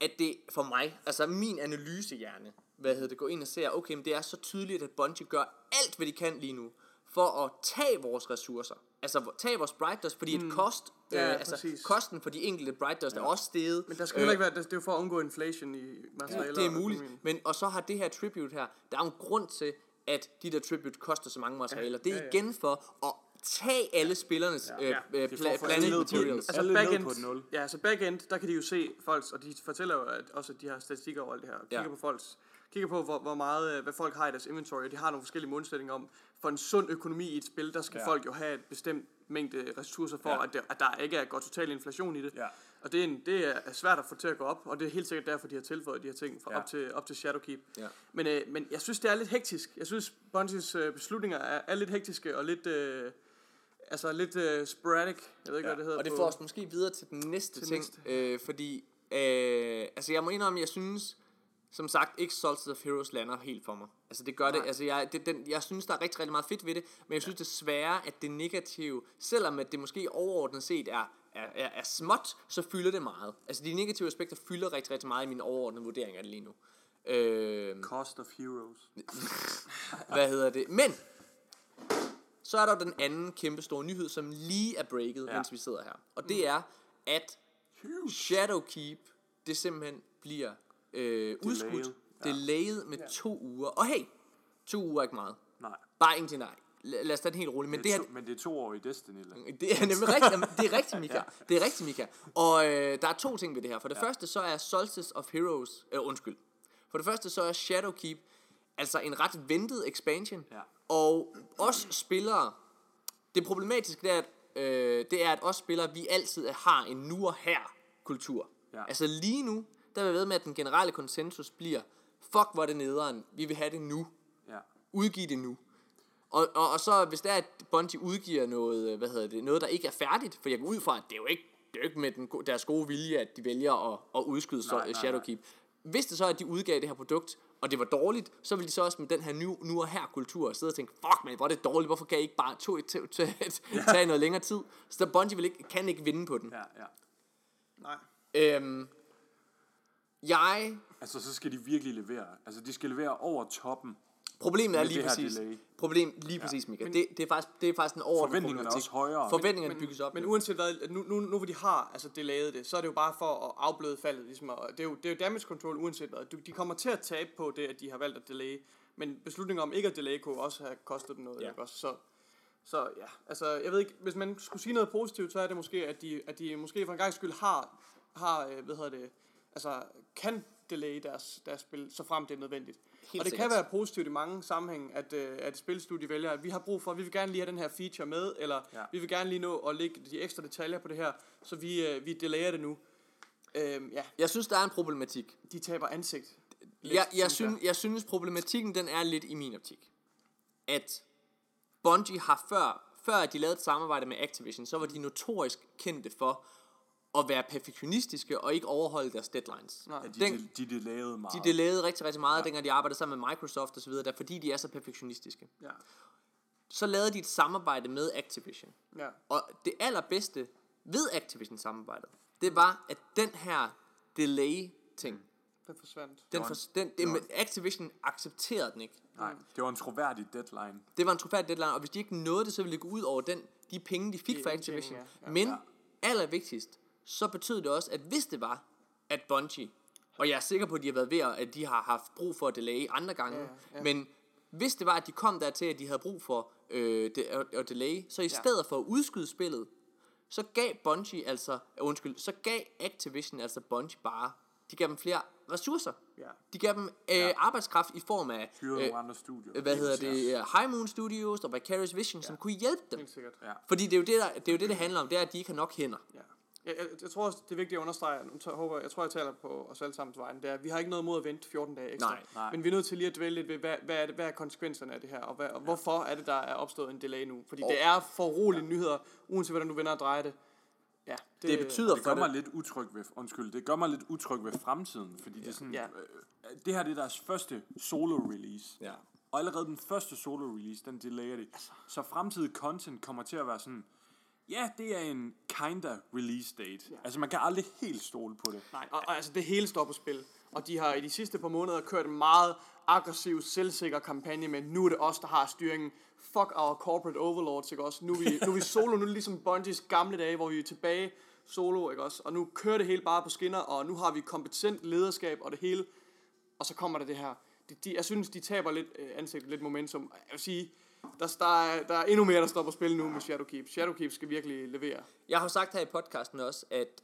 at det for mig, altså min analysehjerne, hvad hedder det, går ind og ser, okay, men det er så tydeligt, at Bungie gør alt, hvad de kan lige nu, for at tage vores ressourcer. Altså tage vores Bright Dust, fordi mm. et kost, Ja, øh, altså præcis. kosten for de enkelte Bright Dust ja. er også steget. men der skal heller ikke være... Det er jo for at undgå inflation i materialer. det er muligt, men og så har det her tribute her, der er jo en grund til, at de der tribute koster så mange materialer. Det er ja, ja. igen for at tage alle spillernes Ja. øh, øh, Det er at pla- på materials. ned backend, på et nul. Ja, så backend, der kan de jo se folks, og de fortæller jo at også, at de har statistikker over alt det her. Kigger Ja. på folks, kigger på, hvor, hvor meget, øh, hvad folk har i deres inventory, og de har nogle forskellige målsætninger om, for en sund økonomi i et spil, der skal Ja. ja. folk jo have et bestemt mængde ressourcer for, Ja. ja. at, det, at der ikke er går total inflation i det. Ja. Og det er, en, det er svært at få til at gå op, og det er helt sikkert derfor, de har tilføjet de her ting fra Ja. op, til, op til Shadowkeep. Ja. Men, øh, men jeg synes, det er lidt hektisk. Jeg synes, Bungies øh, beslutninger er, er lidt hektiske og lidt... Øh, Altså lidt øh, sporadic, jeg ved ikke, Ja, hvad det hedder Og det får os måske videre til den næste Til ting, næste. Øh, fordi, øh, altså jeg må indrømme, jeg synes, som sagt, ikke Solstice of Heroes lander helt for mig. Altså det gør det, Nej. altså jeg, det, den, jeg synes, der er rigtig, rigtig meget fedt ved det, men jeg synes desværre, at det negative, selvom at det måske overordnet set er, er, er, er småt, så fylder det meget. Altså de negative aspekter fylder rigtig, rigtig meget i min overordnede vurdering af det lige nu. Øh, Cost of Heroes. hvad hedder det? Men, så er der den anden kæmpe store nyhed, som lige er breaket, Ja. ja. mens vi sidder her. Og det er, at Huge. Shadowkeep, det simpelthen bliver øh, udskudt. Ja. Delayed med to uger. Og hey, to uger er ikke meget. Nej. Bare ingenting nej. Lad os tage den helt roligt. Men det, det, her, er to, men det er to år i Destiny. Eller? det er nemlig rigtigt, det er rigtigt, Mika. Det er rigtigt, Mika. Og øh, der er to ting ved det her. For det ja. første så er Solstice of Heroes, øh, undskyld. For det første så er Shadowkeep altså en ret ventet expansion. Ja. Og os spillere, det problematiske er, at, øh, det er, at os spillere, vi altid har en nu og her kultur. Ja. Altså lige nu, der vil jeg ved med, at den generelle konsensus bliver, fuck hvor er det nederen, vi vil have det nu, Ja. udgive det nu. Og, og, og så hvis det er, at Bungie udgiver noget, øh, hvad hedder det, noget, der ikke er færdigt, for jeg går ud fra, at det er jo ikke, det er jo ikke med den, deres gode vilje, at de vælger at, at udskyde så, Nej, nej, Shadowkeep. Hvis det så er, at de udgav det her produkt, og det var dårligt, så vil de så også med den her nu, nu og her kultur sidde og tænke, fuck man, hvor er det dårligt, hvorfor kan I ikke bare to, to, to, tage noget længere tid? Så Bungie vil ikke, kan ikke vinde på den. Ja, ja. Nej. Øhm, jeg Altså, så skal de virkelig levere. Altså, de skal levere over toppen. Problemet er lige det præcis. delay. Problem lige præcis, Mika. Det, det, er faktisk, det er faktisk en overordnet Forventningerne er også højere. Forventningerne bygges op. Men jo. uanset hvad, nu, nu, nu hvor de har altså delayet det, så er det jo bare for at afbløde faldet. Ligesom, og det, er jo, det er jo damage control uanset hvad. De kommer til at tabe på det, at de har valgt at delay. Men beslutningen om ikke at delay kunne også have kostet dem noget. Ja. Ja. Ikke også? Så, så ja, altså jeg ved ikke, hvis man skulle sige noget positivt, så er det måske, at de, at de måske for en gang skyld har, har øh, hvad hedder det, altså kan delay deres, deres spil, så frem det er nødvendigt. Helt og det sikkert. kan være positivt i mange sammenhæng, at, øh, at et spilstudie vælger, at vi har brug for, vi vil gerne lige have den her feature med, eller Ja. vi vil gerne lige nå at lægge de ekstra detaljer på det her, så vi, øh, vi delayer det nu. Øhm, ja, Jeg synes, der er en problematik. de taber ansigt. Lidt, Jeg, jeg, synes jeg synes, problematikken den er lidt i min optik. At Bungie har før, før de lavede et samarbejde med Activision, så var de notorisk kendte for at være perfektionistiske og ikke overholde deres deadlines. Nej. Ja, de, Den- de, de lavede meget. De delayede rigtig, rigtig meget, ja. dengang de arbejdede sammen med Microsoft osv., der, fordi de er så perfektionistiske. Ja, Så lavede de et samarbejde med Activision. ja, Og det allerbedste ved Activision-samarbejdet, det var, at den her delay-ting, det forsvandt. den, for, en- den, det det, var- men Activision accepterede den ikke. Nej, det var en troværdig deadline. Det var en troværdig deadline, og hvis de ikke nåede det, så ville det gå ud over den, de penge, de fik fra Activision. ja. Ja. Men Ja. allervigtigst, så betød det også, at hvis det var, at Bungie, og jeg er sikker på, at de har været ved, at de har haft brug for at delay andre gange, Ja, ja. men hvis det var, at de kom dertil, at de havde brug for øh, det, at, delay, så i Ja. stedet for at udskyde spillet, så gav Bungie altså, øh, undskyld, så gav Activision altså Bungie bare, de gav dem flere ressourcer. Ja. De gav dem øh, arbejdskraft i form af, Hyrede øh, andre studier. hvad hedder det, uh, High Moon Studios og Vicarious Vision, ja. som kunne hjælpe dem. Helt sikkert. Ja. Fordi det er, jo det, der, det er jo det, det handler om, det er, at de ikke har nok hænder. Ja. Jeg, jeg, jeg tror også, det er vigtigt at understrege, nu tager- håber, jeg tror, jeg taler på os alle sammen vejen, det er, at vi har ikke noget mod at vente 14 dage ekstra. Nej, nej. Men vi er nødt til lige at dvæle lidt ved, hvad, hvad, er, det, hvad er konsekvenserne af det her, og, hvad, og hvorfor er det, der er opstået en delay nu? Fordi det er for rolige nyheder, uanset hvordan du vender og drejer det. Ja, det, Det betyder Det for gør mig det. lidt utryg ved, undskyld, det gør mig lidt utryg ved fremtiden, fordi det er sådan, Ja. øh, det her det er deres første solo-release. Ja. Og allerede den første solo-release, den delayer de. Så fremtidig content kommer til at være sådan, ja, det er en kinda release date. Ja. Altså, man kan aldrig helt stole på det. Nej, og, og altså det hele står på spil. Og de har i de sidste par måneder kørt en meget aggressiv, selvsikker kampagne med, nu er det os, der har styringen. Fuck our corporate overlords, ikke også? Nu er vi, nu er vi solo, nu er det ligesom Bungies gamle dage, hvor vi er tilbage solo, ikke også? Og nu kører det hele bare på skinner, og nu har vi kompetent lederskab og det hele. Og så kommer der det her. De, de, jeg synes, de taber lidt øh, ansigt, lidt momentum. Jeg vil sige, der, der, er, der er endnu mere, der står på spil nu med Shadowkeep. Shadowkeep skal virkelig levere. Jeg har jo sagt her i podcasten også, at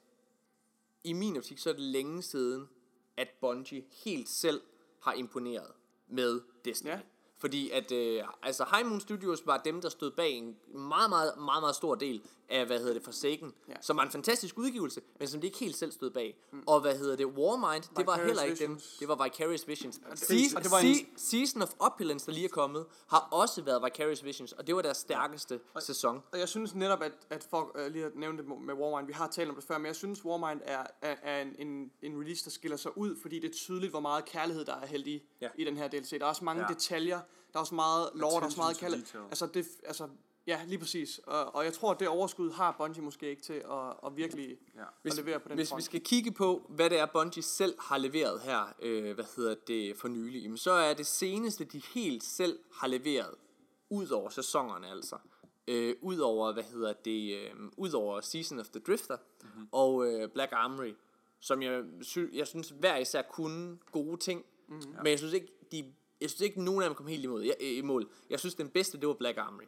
i min optik, så er det længe siden, at Bungie helt selv har imponeret med Destiny. Ja. Ja. Fordi at, øh, altså High Moon Studios var dem, der stod bag en meget, meget, meget, meget stor del af, hvad hedder det, Forsaken, Ja. ja. som var en fantastisk udgivelse, men som de ikke helt selv stod bag. Mm. Og hvad hedder det, Warmind, det var heller ikke Visions. dem, det var Vicarious Visions. Se- og det var en- Se- Season of Opulence, der lige er kommet, har også været Vicarious Visions, og det var deres stærkeste sæson. Og jeg synes netop, at, at for uh, lige at nævne det med Warmind, vi har talt om det før, men jeg synes, Warmind er, er, er en, en, en release, der skiller sig ud, fordi det er tydeligt, hvor meget kærlighed, der er hældt i, ja. Ja. i den her DLC. Der er også mange Ja. ja. detaljer, der er også meget lore, der er også meget kærlighed. Altså, det, altså, ja, lige præcis. Og, og jeg tror, at det overskud har Bungie måske ikke til at, at virkelig Ja. at Hvis, levere på den hvis front. vi skal kigge på, hvad det er, Bungie selv har leveret her, øh, hvad hedder det, for nylig, jamen, så er det seneste, de helt selv har leveret, ud over sæsonerne altså, øh, ud over, hvad hedder det, øh, ud over Season of the Drifter mm-hmm. og øh, Black Armory, som jeg, sy- jeg synes hver især kunne gode ting, mm-hmm. men jeg synes ikke, de, jeg synes ikke, nogen af dem kom helt imod, jeg, øh, i mål. Jeg synes, den bedste, det var Black Armory.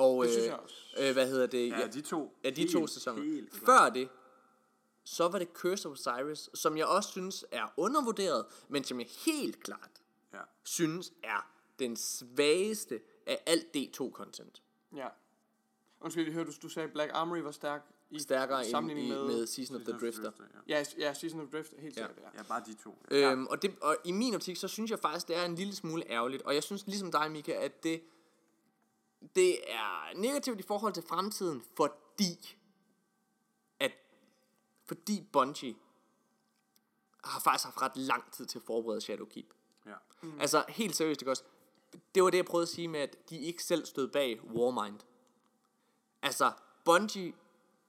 Ja, Og, det synes øh, jeg også. Øh, hvad hedder det? Ja, de to. af de Helt, to sæsoner. helt. Før det, så var det Curse of Osiris, som jeg også synes er undervurderet, men som jeg helt klart Ja. synes er den svageste af alt D2-content. Ja. Undskyld, jeg hørte, du, du sagde, Black Armory var stærk. stærkere end sammenligning i, med- med Season of the Drifter. ja. Ja, ja, Season of Drift, helt sikkert, ja. ja, bare de to. Øhm, og, det, og i min optik, så synes jeg faktisk, det er en lille smule ærgerligt. Og jeg synes ligesom dig, Mika, at det, det er negativt i forhold til fremtiden, fordi at fordi Bungie har faktisk haft ret lang tid til at forberede Shadowkeep. Ja. Mm. Altså helt seriøst, ikke også? Det var det, jeg prøvede at sige med, at de ikke selv stod bag Warmind. Altså, Bungie,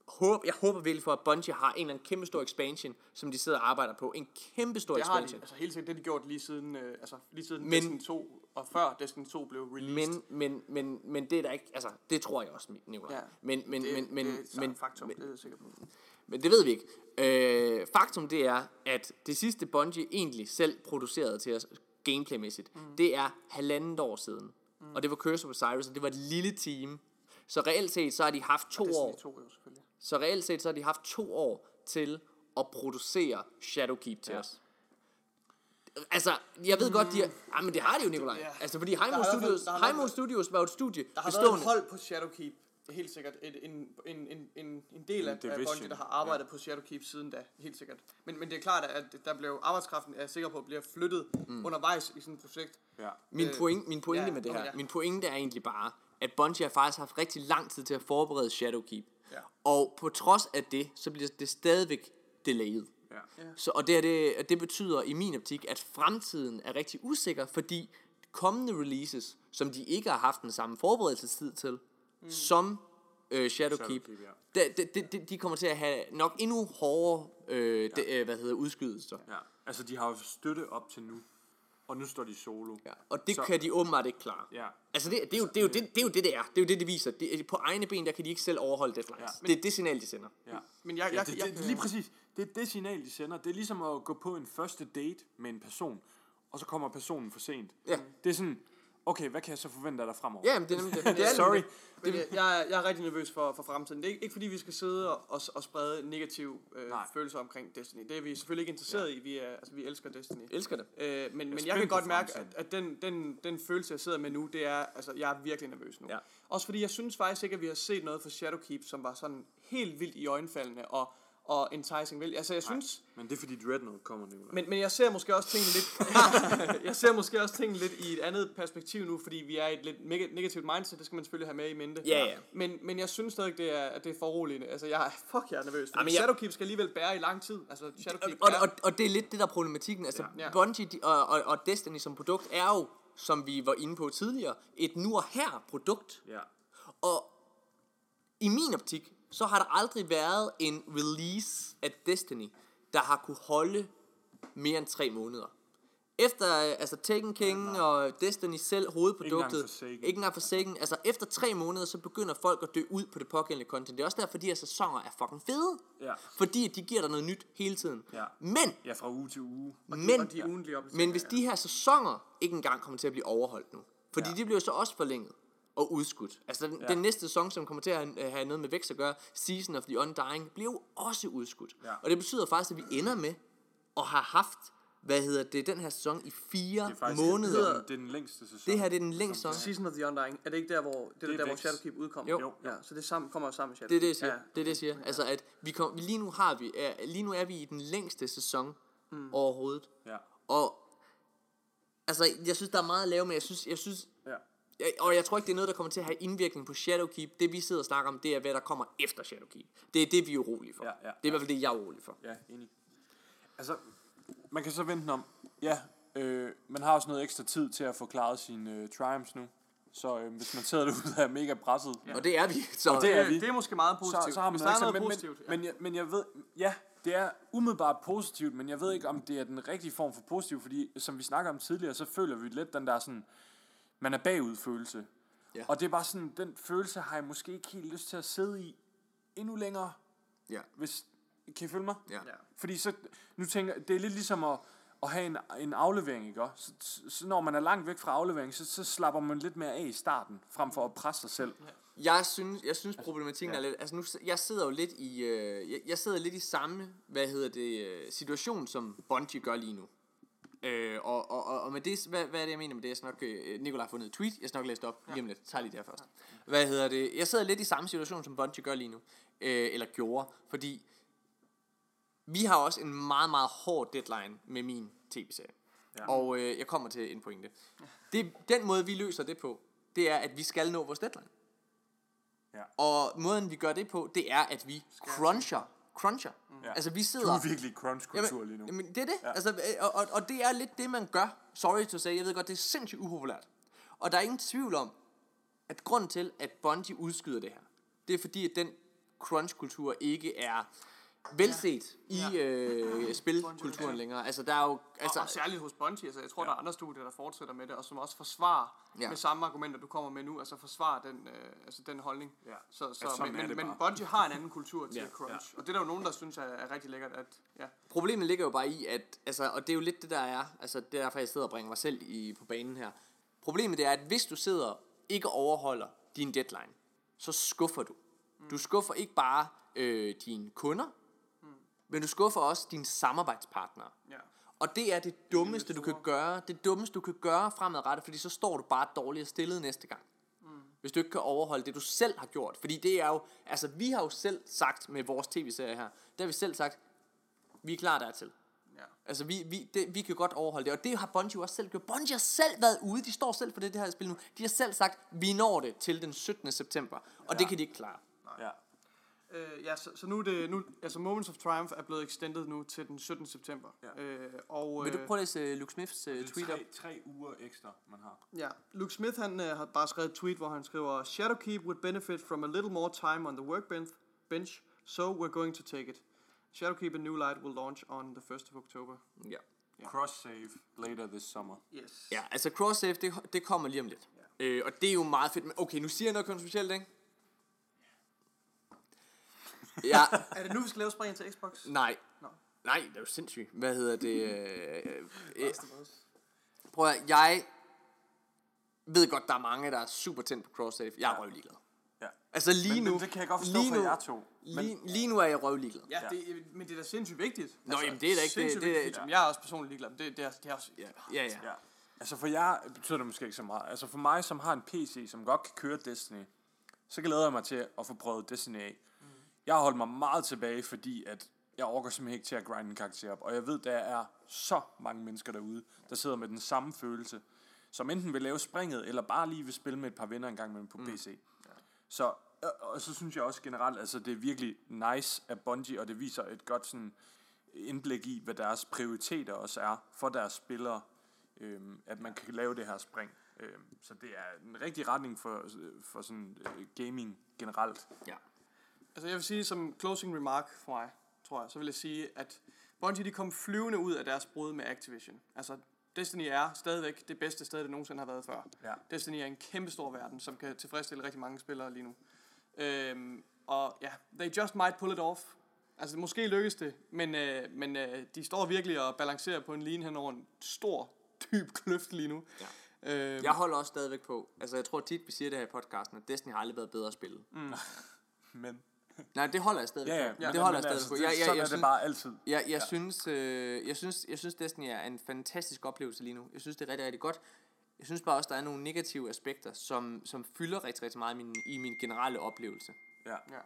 håb, jeg håber virkelig for, at Bungie har en eller anden kæmpe stor expansion, som de sidder og arbejder på. En kæmpe stor Det har de, expansion. altså helt sikkert, det har de gjort lige siden, øh, altså lige siden men, Destiny 2, og før Destiny 2 blev released. Men, men, men, men det er der ikke, altså, det tror jeg også, Nicolaj. Ja. Men, men, det, men, men, det er men, men, faktum, men, det er jeg sikker på. men det ved vi ikke. Øh, faktum det er, at det sidste Bungie egentlig selv producerede til os gameplaymæssigt, mm. det er halvandet år siden. Mm. Og det var Curse of Osiris, og det var et lille team. Så reelt set, så har de haft to år. 2 jo selvfølgelig. Så reelt set, så har de haft to år til at producere Shadowkeep til Ja. os. Altså, jeg ved godt, de har... Ah, men det har de jo, Nikolaj. Ja. Altså, fordi fald- Studios, fald- Studios var jo et studie Der har været bestående... et hold på Shadowkeep, helt sikkert. Et, en, en, en, en, en del af, af Bungie, der har arbejdet ja. på Shadowkeep siden da, helt sikkert. Men, men det er klart, at der blev arbejdskraften, er jeg sikker på, bliver flyttet mm. undervejs i sådan et projekt. Ja. Min, Øh, point, min pointe ja, med det her, ja. min pointe er egentlig bare, at Bungie har faktisk haft rigtig lang tid til at forberede Shadowkeep. Ja. Og på trods af det, så bliver det stadigvæk delayed. Ja. Så, og det, er det, det betyder i min optik, at fremtiden er rigtig usikker, fordi kommende releases, som de ikke har haft den samme forberedelsestid til, mm. som øh, Shadowkeep, Shadowkeep, de, de, de, de kommer til at have nok endnu hårdere øh, ja. de, øh, hvad hedder, udskydelser. ja. Altså, de har jo støtte op til nu. Og nu står de solo. Ja, og det Så- kan de åbenbart ikke klare. Ja. Altså det, det, er jo, det, er jo det, det er jo det, det er. Det er jo det, det viser. Det, på egne ben, der kan de ikke selv overholde deadlines. Ja. Ja, det er det signal, de sender. Ja. Men jeg, Ja, jeg, det, jeg, det, lige præcis. Det er det signal, de sender. Det er ligesom at gå på en første date med en person, og så kommer personen for sent. Ja. Det er sådan, okay, hvad kan jeg så forvente af dig fremover? Ja, men det er nemlig det. det er Sorry. Men jeg, jeg, er, jeg er rigtig nervøs for, for fremtiden. Det er ikke, ikke fordi, vi skal sidde og, og, og sprede negative øh, Nej. følelser omkring Destiny. Det er vi selvfølgelig ikke interesseret ja. i. Vi, er, altså, vi elsker Destiny. Elsker det. Øh, men, men spændt jeg kan godt mærke, at, at den, den, den følelse, jeg sidder med nu, det er, altså, jeg er virkelig nervøs nu. Ja. Også fordi jeg synes faktisk ikke, at vi har set noget fra Shadowkeep, som var sådan helt vildt i øjenfaldende og, og enticing. Vel? Altså, jeg synes, Men det er fordi Dreadnought kommer nu. men, men jeg ser måske også tingene lidt jeg ser måske også tingene lidt i et andet perspektiv nu, fordi vi er i et lidt negativt mindset, det skal man selvfølgelig have med i mente. Ja, ja. Men, men jeg synes stadig, det er, at det er foruroligende. Altså, jeg er, fuck, jeg er nervøs. Fordi jeg- Shadowkeep skal alligevel bære i lang tid. Altså, Shadowkeep Og, er, og, og det er lidt det, der er problematikken. Altså, Ja. ja. Bungie de, og, og, og Destiny som produkt er jo, som vi var inde på tidligere, et nu og her produkt. Ja. Og i min optik, så har der aldrig været en release af Destiny, der har kunne holde mere end tre måneder. Efter øh, altså Taken King og Destiny selv, hovedproduktet, ikke engang Forsaken, altså efter tre måneder, så begynder folk at dø ud på det pågældende content. Det er også derfor, de her sæsoner er fucking fede. Ja. Fordi de giver dig noget nyt hele tiden. Ja. Men, Ja, fra uge til uge. men, og de ugentlige opdateringer, men hvis ja. de her sæsoner ikke engang kommer til at blive overholdt nu, fordi Ja. ja. de bliver så også forlænget og udskudt. Altså den, Ja. den næste sæson, som kommer til at have, have noget med vækst at gøre, Season of the Undying, bliver jo også udskudt. Ja. Og det betyder faktisk, at vi ender med at have haft, hvad hedder det, den her sæson i fire Det er faktisk måneder. Det er den længste sæson. Det her det er den længste sæson. Season of the Undying, er det ikke der, hvor, det er Det det er der, hvor. Shadowkeep udkom? Jo. Jo. Ja, så det sammen, kommer jo sammen med Det er Shadowkeep. det, jeg siger. Ja. Det er det, jeg siger. Altså, at vi kom, lige nu har vi, er, lige nu er vi i den længste sæson mm. overhovedet. Ja. Og altså, jeg synes, der er meget at lave, men jeg synes, jeg synes og jeg tror ikke, det er noget, der kommer til at have indvirkning på Shadowkeep. Det, vi sidder og snakker om, det er, hvad der kommer efter Shadowkeep. Det er det, vi er urolige for. Ja, ja, det er i hvert fald det, jeg er urolig for. Ja, enig. Altså, man kan så vente om, ja, øh, man har også noget ekstra tid til at få klaret sine øh, triumphs nu. Så øh, hvis man sidder derude og er mega presset, Ja. Og det er vi. Så, det er Det, vi. det er måske meget positivt. så, så har man Hvis noget der er noget men, positivt. men, men, jeg, men jeg ved, ja, det er umiddelbart positivt, men jeg ved ikke, om det er den rigtige form for positiv, fordi som vi snakker om tidligere, så føler vi lidt den der sådan, man er bagud følelse. Ja. Og det er bare sådan, den følelse har jeg måske ikke helt lyst til at sidde i endnu længere, ja. hvis, kan I følge mig? Ja. Ja. Fordi så, nu tænker det er lidt ligesom at, at have en, en aflevering, ikke? Så, så, så når man er langt væk fra aflevering, så, så slapper man lidt mere af i starten, frem for at presse sig selv. Jeg synes, jeg synes problematikken ja. er lidt, altså nu, jeg sidder jo lidt i, øh, jeg, jeg sidder lidt i samme, hvad hedder det, øh, situation, som Bungie gør lige nu. Øh, og, og, og, og med det, hvad, hvad er det, jeg mener med det? Jeg skal nok, øh, Nikolaj har fundet et tweet, jeg skal nok læse det op lige om lidt. Tag lige der først. Hvad hedder det? Jeg sidder lidt i samme situation, som Bungie gør lige nu. Øh, eller gjorde, fordi vi har også en meget, meget hård deadline med min tv-serie. Ja. Og øh, jeg kommer til en pointe. Det, den måde, vi løser det på, det er, at vi skal nå vores deadline. Ja. Og måden, vi gør det på, det er, at vi cruncher. Cruncher. Mm. Altså, vi Du sidder... er virkelig crunch-kultur lige nu. Jamen, det er det. Ja. Altså, øh, og, og, og det er lidt det, man gør. Sorry to say, jeg ved godt, det er sindssygt upopulært. Og der er ingen tvivl om, at grund til, at Bungie udskyder det her, det er fordi, at den crunch-kultur ikke er velset ja. i øh, spilkulturen længere. Altså, der er jo... Altså, Altså, og, og særligt hos Bungie, altså jeg tror, ja. der er andre studier, der fortsætter med det, og som også forsvarer Ja. ja. med samme argumenter, du kommer med nu, altså forsvarer den, øh, altså den holdning. Ja. Så, så, Ja, sådan men, men, men. Bungie har en anden kultur til Ja. ja. crunch, og det er der jo nogen, der synes er, er rigtig lækkert, at ja, Problemet ligger jo bare i, at, altså, og det er jo lidt det der er, altså det er derfor, jeg sidder og bringer mig selv i, på banen her. Problemet det er, at hvis du sidder ikke overholder din deadline, så skuffer du. Du skuffer ikke bare øh, dine kunder, men du skuffer også dine samarbejdspartnere. ja. Og det er det dummeste, du kan gøre. Det dummeste, du kan gøre fremadrettet, fordi så står du bare dårligere stillet næste gang. Mm. Hvis du ikke kan overholde det, du selv har gjort. Fordi det er jo, altså vi har jo selv sagt med vores tv-serie her, der har vi selv sagt, vi er klar dertil. ja. Altså, vi, vi, det, vi kan godt overholde det, og det har Bungie også selv gjort. Bungie har selv været ude, de står selv for det, det her spil nu. De har selv sagt, vi når det til den 17. september, og ja. det kan de ikke klare. Ja. Øh, ja, så, så nu er det, nu, altså Moments of Triumph er blevet extended nu til den 17. september. Ja. Øh, og, Vil du øh, prøve at læse uh, Luke Smiths uh, Det er tweet op? tre, tre uger ekstra, man har. Ja, Luke Smith han øh, har bare skrevet et tweet, hvor han skriver Shadowkeep would benefit from a little more time on the workbench, bench, so we're going to take it. Shadowkeep and New Light will launch on the 1st of October. Ja. Cross-save later this summer. Yes. Ja, altså cross-save, det, det kommer lige om lidt. Ja. Øh, og det er jo meget fedt. Men okay, nu siger jeg noget kontroversielt, ikke? Ja, Er det nu, vi skal lave springen til Xbox? nej. Nå. Nej, det er jo sindssygt. Hvad hedder det? Øh, øh, prøv at, jeg ved godt, der er mange, der er super tændt på cross-save. Jeg er Ja. røvligeglad. Ja. Altså lige Men- nu... men det kan jeg godt forstå lige for nu, jer to. Lige, lige nu er jeg røvligeglad. Ja, det, men det er da sindssygt vigtigt. Altså, Nå, jamen, det er da ikke- det- sindssygt det- vigtigt. Jeg er også personligt ligeglad, men det, det, er, det er også... Ja, ja. ja. Ja. Altså for jer betyder det måske ikke så meget. Altså for mig, som har en PC, som godt kan køre Destiny, så glæder jeg mig til at få prøvet Destiny af. Jeg har holdt mig meget tilbage, fordi at jeg overgår simpelthen ikke til at grinde en karakter op. Og jeg ved, der er så mange mennesker derude, der sidder med den samme følelse, som enten vil lave springet, eller bare lige vil spille med et par venner en gang imellem på mm. PC. Ja. Så, og, og så synes jeg også generelt, altså det er virkelig nice af Bungie, og det viser et godt sådan indblik i, hvad deres prioriteter også er for deres spillere, øhm, at man kan lave det her spring. Øhm, så det er en rigtig retning for, for sådan øh, gaming generelt. ja. Altså jeg vil sige som closing remark for mig, tror jeg, så vil jeg sige, at Bungie de kom flyvende ud af deres brud med Activision. Altså Destiny er stadigvæk det bedste sted, det nogensinde har været før. Ja. Destiny er en kæmpe stor verden, som kan tilfredsstille rigtig mange spillere lige nu. Øhm, og ja, they just might pull it off. Altså måske lykkes det, men, øh, men øh, de står virkelig og balancerer på en line hen over en stor, dyb kløft lige nu. Ja. Øhm, Jeg holder også stadigvæk på. Altså, jeg tror tit, vi siger det her i podcasten, at Destiny har aldrig været bedre at spille. Mm. Men, Nej, det holder jeg stadigvæk ja, ja, på. ja, det holder jeg men stadigvæk altså, på. det, Jeg, jeg, sådan jeg, er synes, det bare altid. jeg, jeg, synes, øh, jeg, synes, jeg synes, Destiny er en fantastisk oplevelse lige nu. Jeg synes, det er rigtig, rigtig godt. Jeg synes bare også, der er nogle negative aspekter, som, som fylder rigtig, rigtig meget i min, i min generelle oplevelse. Ja. ja.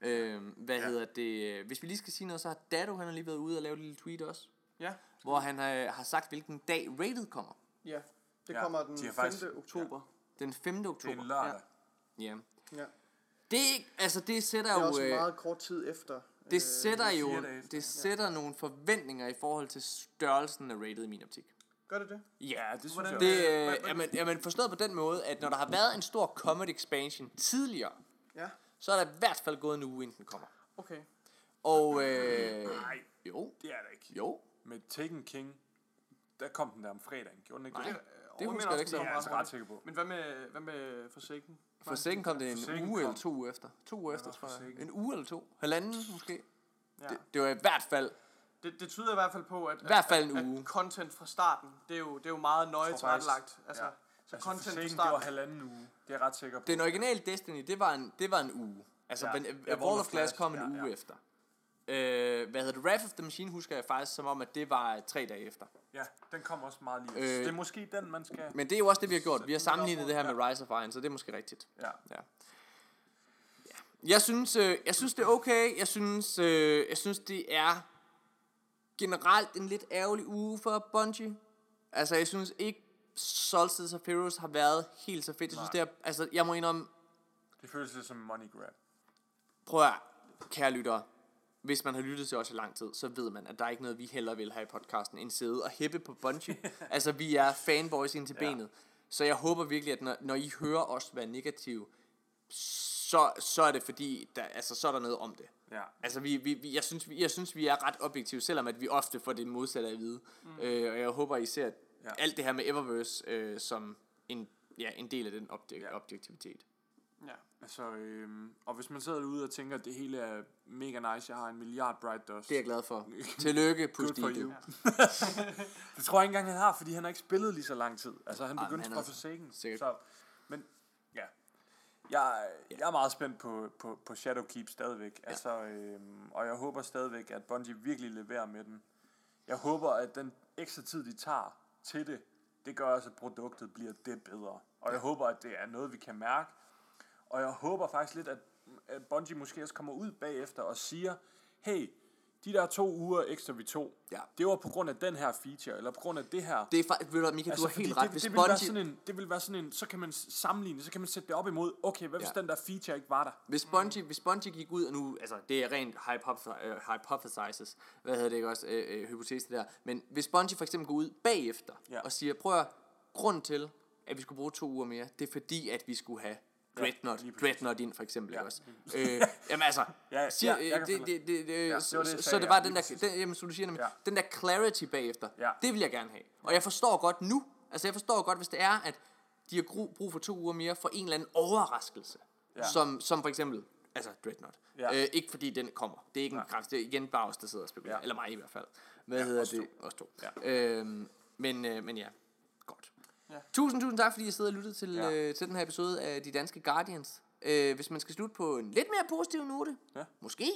Øh, hvad Ja. ja. hedder det? Hvis vi lige skal sige noget, så har Dado, han har lige været ude og lavet et lille tweet også. ja, Hvor han har, har sagt, hvilken dag rated kommer. ja. Det Ja, kommer den de 5. har faktisk- oktober. Den 5. Det er oktober. en lørdag. Ja. Ja. Det, altså, det sætter Det er jo... også øh, meget kort tid efter. Det sætter det er jo efter. det sætter nogle forventninger i forhold til størrelsen af rated i min optik. Gør det det? Ja, det synes Hvordan- jeg Det øh, er, man, er man forstået på den måde, at når der har været en stor Comet expansion tidligere, Ja, så er der i hvert fald gået en uge, inden den kommer. okay. Og øh, Nej, jo, det er det ikke. jo, Med Taken King, der kom den der om fredagen, gjorde den ikke Nej. det? det Og husker jeg også, ikke så. Det er jeg altså ret sikker på. Men hvad med, hvad med Forsaken? For sikken kom det en Forsaken uge kom. eller to uger efter. To uger efter, tror jeg. En uge eller to. Halvanden måske. Ja. Det, det var i hvert fald, Det, det tyder i hvert fald på, at, I hvert fald en at, uge. at content fra starten, det er jo, det er jo meget nøje tilrettelagt. Altså, ja. så Altså, content fra Forsaken, det var starten. halvanden uge. Det er jeg ret sikker på. den originale Destiny, det var en, det var en uge. Altså, Ja. ja. Wall of Glass kom en ja, uge ja. efter. Øh, hvad hedder det? Wrath of the Machine husker jeg faktisk som om, at det var tre dage efter. Ja, den kommer også meget lige. Øh, det er måske den, man skal... Men det er jo også det, vi har gjort. Vi har sammenlignet det her med Rise of Iron, så det er måske rigtigt. Ja. Ja. Jeg synes, øh, jeg synes det er okay. Jeg synes, øh, jeg synes det er generelt en lidt ærgerlig uge for Bungie. Altså, jeg synes ikke Solstice of Heroes har været helt så fedt. Jeg synes, Nej. det er, altså, jeg må indrømme, Det føles lidt som money grab. prøv at, kære lyttere, hvis man har lyttet til os i lang tid, så ved man, at der er ikke noget, vi hellere vil have i podcasten, end sidde og hæppe på Bungie. altså, vi er fanboys ind til Ja. benet. Så jeg håber virkelig, at når, når I hører os være negative, så, så er det fordi, der, altså, så er der noget om det. Ja. Altså, vi, vi, jeg, synes, vi, jeg synes, vi er ret objektive, selvom at vi ofte får det modsatte at vide. Mm. Øh, og jeg håber, I ser Ja. alt det her med Eververse øh, som en, ja, en del af den obje- Ja. objektivitet. Ja. Altså, øhm, og hvis man sidder derude og tænker, at det hele er mega nice, jeg har en milliard Bright Dust. Det er jeg glad for. Tillykke, Good for det tror jeg ikke engang, han har, fordi han har ikke spillet lige så lang tid. Altså, han Ej, begyndte fra Forsaken. sikkert- Så, men, ja. Jeg, jeg er meget spændt på, på, på Shadowkeep stadigvæk. Ja. Altså, øhm, og jeg håber stadigvæk, at Bungie virkelig leverer med den. Jeg håber, at den ekstra tid, de tager til det, det gør også, at produktet bliver det bedre. Og jeg håber, at det er noget, vi kan mærke. Og jeg håber faktisk lidt, at, Bungie måske også kommer ud bagefter og siger, hey, de der to uger ekstra vi tog, Ja. det var på grund af den her feature, eller på grund af det her. Det er faktisk, ved du Mika, altså, du har helt ret. Det, Hvis det, vil være Bungie, sådan en, det vil være sådan en, så kan man sammenligne, så kan man sætte det op imod, okay, hvad hvis Ja. den der feature ikke var der? hvis Bungie, hvis Bungie gik ud, og nu, altså det er rent øh, hypothesizes, hvad hedder det ikke også, øh, øh, hypotese der, men hvis Bungie for eksempel går ud bagefter, ja. og siger, prøv at, grund til, at vi skulle bruge to uger mere, det er fordi, at vi skulle have Dreadnought, præcis. Dreadnought ind for eksempel, Ja. ja. også. Øh, jamen altså, Ja, siger, ja, det, det, det, det, Ja, så, det så, det var ja, den der, den, jamen, som du siger, nemlig, Ja. den der clarity bagefter, Ja. det vil jeg gerne have. Og jeg forstår godt nu, altså jeg forstår godt, hvis det er, at de har brug for to uger mere for en eller anden overraskelse, Ja. ja. som, som for eksempel, altså Dreadnought. Ja. Øh, ikke fordi den kommer. Det er ikke Nej. en kraft. Det er igen bare os, der sidder og spekulerer. Ja. Ja. Eller mig i hvert fald. Hvad Ja, hedder det? Os to. Ja. Øhm, men, øh, men ja. Ja. Tusind, tusind tak, fordi I sidder og lyttede til, Ja. øh, til den her episode af De Danske Guardians. Øh, hvis man skal slutte på en lidt mere positiv note, Ja. måske,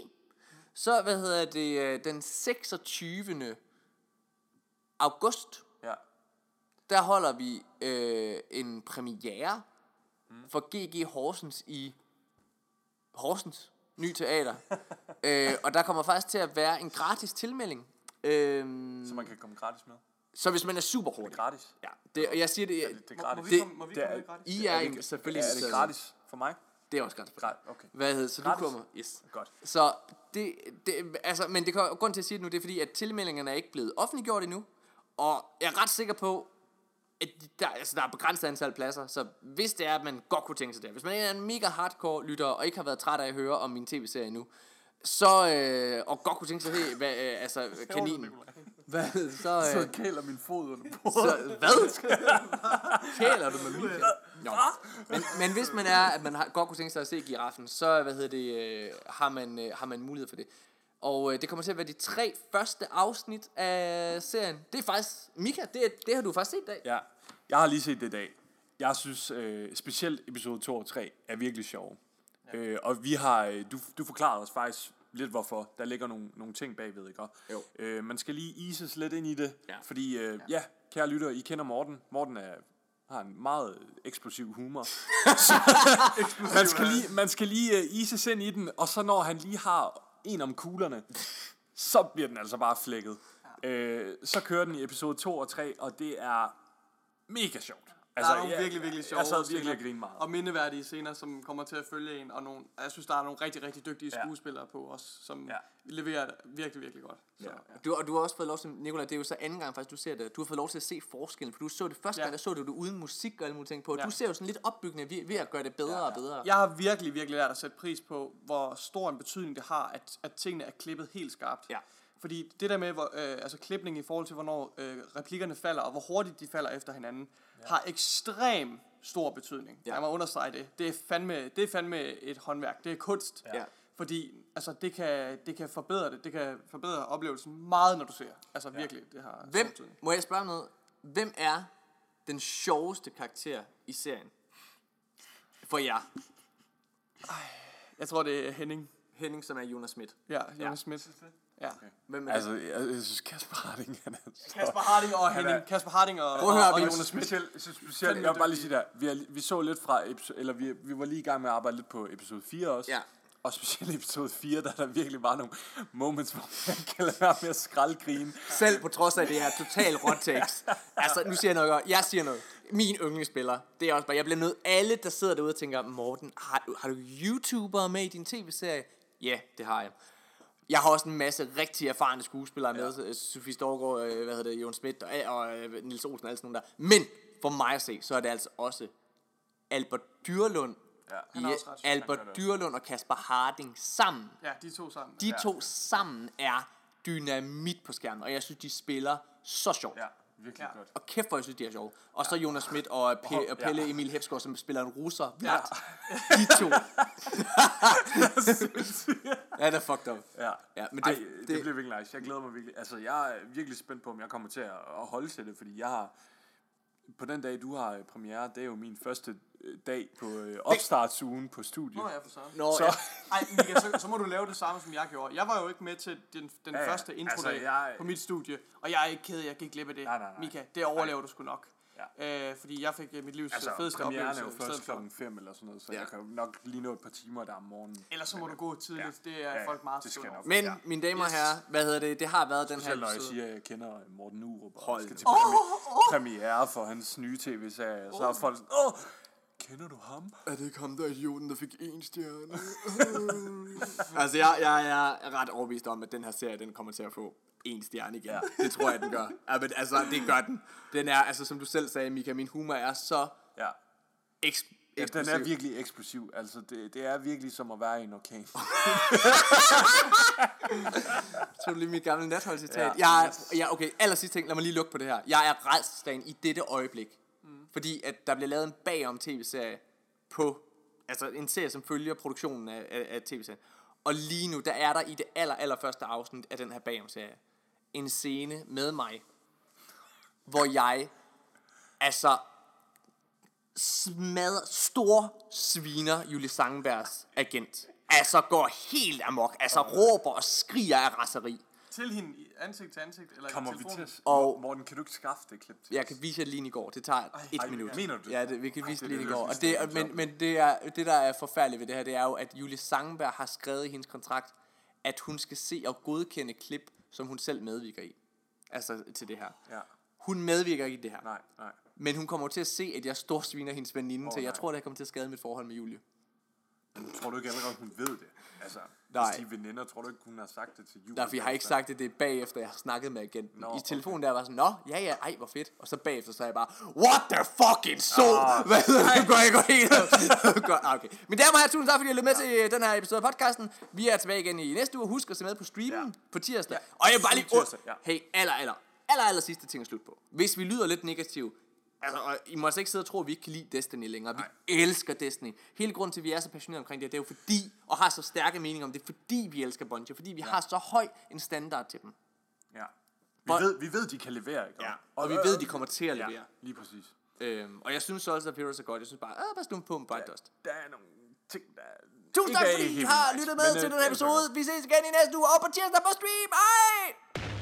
så hvad hedder det, øh, den 26. august, Ja. der holder vi øh, en premiere mm. for GG Horsens i Horsens Ny Teater. øh, og der kommer faktisk til at være en gratis tilmelding. Øhm, Så man kan komme gratis med. Så hvis man er super Det er hurtig. gratis. Ja, det, og jeg siger det, Er det, det er Må, må gratis. vi Det- komme, må vi det er- komme gratis? I er, det- en, selvfølgelig Er det gratis for mig? Det er også gratis. Gratis, okay. Hvad hedder så Gratis? du kommer? Yes. Godt. Så det, det altså, men det kan, grund til at sige det nu, det er fordi, at tilmeldingerne er ikke blevet offentliggjort endnu. Og jeg er ret sikker på, at der, altså, der er begrænset antal pladser, så hvis det er, at man godt kunne tænke sig det, hvis man er en mega hardcore lytter, og ikke har været træt af at høre om min tv-serie nu, så, øh, og godt kunne tænke sig, hey, hvad, øh, altså, kaninen, hvad, så, Så øh, kæler min fod under så, bordet. hvad? Kæler du med min Nå. Men, men hvis man er, at man har, godt kunne tænke sig at se giraffen, så hvad hedder det, øh, har, man, øh, har man mulighed for det. Og øh, det kommer til at være de tre første afsnit af serien. Det er faktisk, Mika, det, det har du faktisk set i dag. Ja, jeg har lige set det i dag. Jeg synes øh, specielt episode 2 og 3 er virkelig sjove. Ja. Øh, og vi har, øh, du, du forklarede os faktisk lidt hvorfor. Der ligger nogle, nogle ting bagved, ikke? Jo. Øh, man skal lige ises lidt ind i det. Ja. Fordi, øh, ja. ja, kære lytter, I kender Morten. Morten er, har en meget eksplosiv humor. Så, man skal lige, man skal lige uh, ises ind i den, og så når han lige har en om kuglerne, så bliver den altså bare flækket. Øh, så kører den i episode 2 og 3, og det er mega sjovt. Altså, der er nogle virkelig, virkelig sjove Jeg sad virkelig scener og grinede meget. Og mindeværdige scener, som kommer til at følge en. Og nogle, jeg synes, der er nogle rigtig, rigtig dygtige Ja. skuespillere på os, som Ja. ja. leverer det virkelig, virkelig godt. Så, ja. Du, og du har også fået lov til, Nicolaj, det er jo så anden gang faktisk, du ser det. Du har fået lov til at se forskellen, for du så det første Ja. gang, der så du det uden musik og alle mulige ting på. Ja. Du ser jo sådan lidt opbyggende ved, ved at gøre det bedre og bedre. Jeg har virkelig, virkelig lært at sætte pris på, hvor stor en betydning det har, at, at tingene er klippet helt skarpt. Ja. Fordi det der med, hvor, øh, altså klipning i forhold til, hvornår øh, replikkerne falder, og hvor hurtigt de falder efter hinanden, ja. har ekstrem stor betydning. Ja. Jeg må understrege det. Det er, fandme, det er fandme et håndværk. Det er kunst. Ja. Fordi altså, det, kan, det kan forbedre det. Det kan forbedre oplevelsen meget, når du ser. Altså ja. virkelig, det har Hvem, må jeg spørge noget? Hvem er den sjoveste karakter i serien? For jer. Jeg tror, det er Henning. Henning, som er Jonas Schmidt. Ja, Jonas ja. Schmidt. Ja. Hvem er Altså, jeg, jeg synes, Kasper Harding, han er så... Kasper Harding og Han er- Kasper Harding og, Prøv at høre, og vi- Jonas Schmidt. Specielt, så specielt, jeg vil bare lige sige der, vi, er, vi så lidt fra, episode, eller vi, vi var lige i gang med at arbejde lidt på episode 4 også. Ja. Og specielt i episode 4, der der virkelig var nogle moments, hvor man kan lade være med at skraldgrine. Selv på trods af, at det er total hot takes. Altså, nu siger jeg noget. Jeg siger noget. Min yndlingsspiller, det er også bare, jeg bliver nødt, alle der sidder derude og tænker, Morten, har, du- har du YouTubere med i din tv-serie? Ja, det har jeg. Jeg har også en masse rigtig erfarne skuespillere med, ja. Sofie Storgård, øh, hvad hedder det, Jon Schmidt og, og øh, Nils Olsen og alle sådan nogle der. Men for mig at se, så er det altså også Albert Dyrlund, Ja. Han er i også ret. Albert Dyrlund og Kasper Harding sammen. Ja, de to sammen. De to sammen er dynamit på skærmen, og jeg synes, de spiller så sjovt. Ja, virkelig Ja. godt. Og kæft, hvor jeg synes, de er sjove. Og så Jonas Schmidt og, Pe- og Pelle Emil Hepsgaard, som spiller en russer. Ja. De to. ja, det er fucked up. Ja, Ja, men Ej, det- det, det, det- bliver virkelig nice. Jeg glæder mig virkelig. Altså, jeg er virkelig spændt på, om jeg kommer til at at holde til det, fordi jeg har... På den dag, du har øh, premiere, det er jo min første øh, dag på øh, opstartsugen på studiet. Nå ja, for søren. Nå, Så- ja. Ej, Mika, så, så må du lave det samme, som jeg gjorde. Jeg var jo ikke med til den, den Ja, første introdag Altså, jeg- på mit studie, og jeg er ikke ked af, at jeg gik glip af det. Nej, nej, nej. Mika, det overlever du sgu nok. Ja. Øh, fordi jeg fik øh, mit livs Altså, fedeste premieren oplevelse er jo først klokken 5 eller sådan noget, så Ja. ja. jeg kan nok lige nå et par timer der om morgenen. Ellers så må du gå tidligt. Det er Ja, folk meget det skal. Men, Ja. mine damer og Yes. herrer, hvad hedder det? Det har været den her når jeg episode. siger, at jeg kender Morten Urup og Hold skal til premi- premiere for hans nye tv-serie, så er folk åh, kender du ham? Er det ikke ham, der er idioten, der fik én stjerne? altså, jeg, jeg, jeg er ret overbevist om, at den her serie, den kommer til at få en stjerne igen. Ja. Det tror jeg, den gør. Ja, men altså, det gør den. Den er, altså, som du selv sagde, Mika, min humor er så Ja. eks- Ja, den er virkelig eksplosiv. Altså, det, det er virkelig som at være i en orkan. Så lige mit gamle natholdscitat. Ja. Ja. Jeg, er- ja, okay, aller sidste ting, lad mig lige lukke på det her. Jeg er redselslagen i dette øjeblik. Fordi at der bliver lavet en bagom tv-serie på, altså en serie, som følger produktionen af, af, af tv-serien. Og lige nu, der er der i det aller, aller første afsnit af den her bagom serie, en scene med mig, hvor jeg, altså, smadrer, stor sviner Julie Sangenbergs agent. Altså går helt amok, altså råber og skriger af raseri. Til hende i ansigt til ansigt, eller Kommer i vi til telefonen. at... Og- Og... Morten, kan du ikke skaffe det klip til Jeg os? kan vise jer lige i går. Det tager et ej, minut. mener du det? Ja, det, vi kan vise det det lige i lyder går. Og det, men, men det, er, det, der er forfærdeligt ved det her, det er jo, at Julie Sangenberg har skrevet i hendes kontrakt, at hun skal se og godkende klip, som hun selv medvirker i. Altså til det her. Ja. Hun medvirker ikke i det her. Nej, nej. Men hun kommer til at se, at jeg storsviner hendes veninde, oh, så jeg nej. tror, det kommer til at skade mit forhold med Julie. Men tror du ikke allerede, hun ved det? Altså, Nej. hvis de er veninder, tror du ikke, hun har sagt det til Julie? Derfor, jeg har ikke sagt det, det er bagefter, jeg har snakket med agenten. Nå, I telefonen der var sådan, nå, ja ja, ej, hvor fedt. Og så bagefter, så er jeg bare, what the fucking? Ah. Hvad hedder det? Nu går jeg går helt Godt, ah, okay. Men damer og herrer, tusind tak, fordi I lyttede med til øh, den her episode af podcasten. Vi er tilbage igen i næste uge. Husk at se med på streamen Ja. på tirsdag. Og jeg vil bare lige... Tirsdag, ja. Hey, aller, aller, aller, aller sidste ting at slutte på. Hvis vi lyder lidt negativ, Altså, og I må altså ikke sidde og tro, at vi ikke kan lide Destiny længere. Vi elsker Destiny. Hele grunden til, at vi er så passionerede omkring det, det er jo fordi, og har så stærke meninger om det, fordi vi elsker Bungie. Fordi vi har så høj en standard til dem. Ja. Vi, Hvor- ved, vi ved, de kan levere, ikke? Ja. Og vi ved, de kommer til at Ja, levere. lige præcis. Øhm, og jeg synes også, at Heroes er godt. Jeg synes bare, ah, bare stå på med Bright Dust. Der er nogle ting, der Tusind tak, fordi I har lyttet med men, til øh, den her er episode. Vi ses igen i næste uge og på tirsdag på stream. Hej!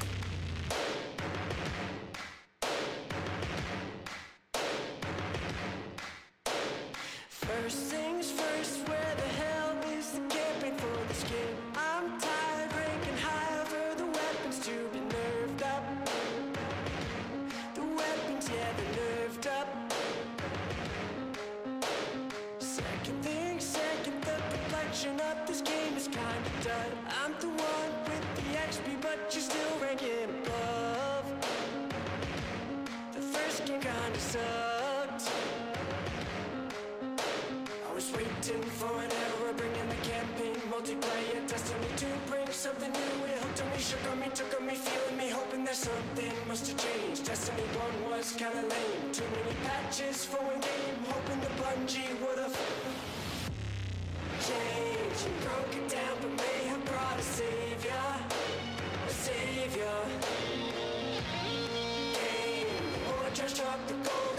Something new. It hooked on me, shook on me, took on me, feeling me, hoping that something must have changed. Destiny 1 was kinda lame, too many patches for one game, hoping the Bungie would've changed. You broke it down, but may have brought a savior, a savior. Game, more trash talk, the golden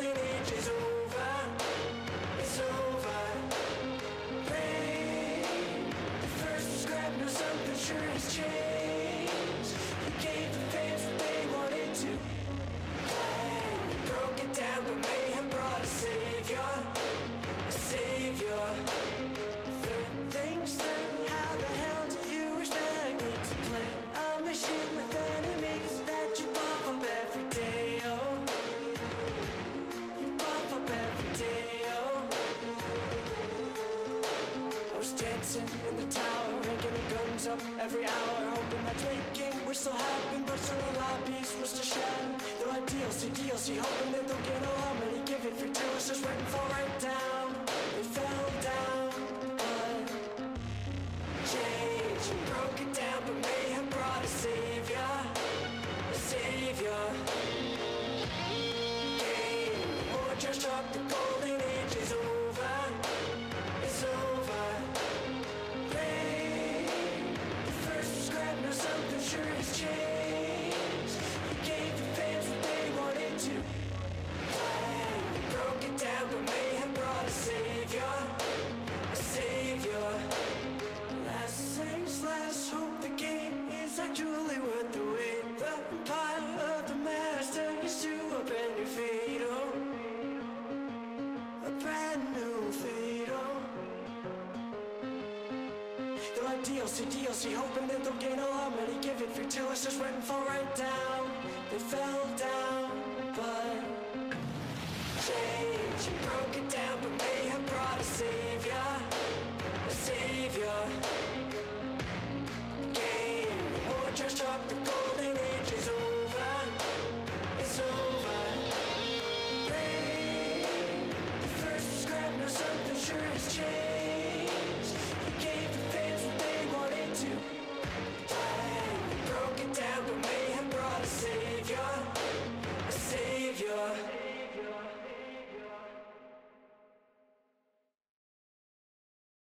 dancing in the tower, ranking the guns up every hour, hoping that drinking we're still happy, but still the lobbies we're still sharing. Though I DLC, DLC, hoping that they'll get many give it free it's just waiting for right down. DLC, DLC, hoping that they'll gain a lot many. Give it free till it's just waiting for right down. They fell down, but change and broke it down,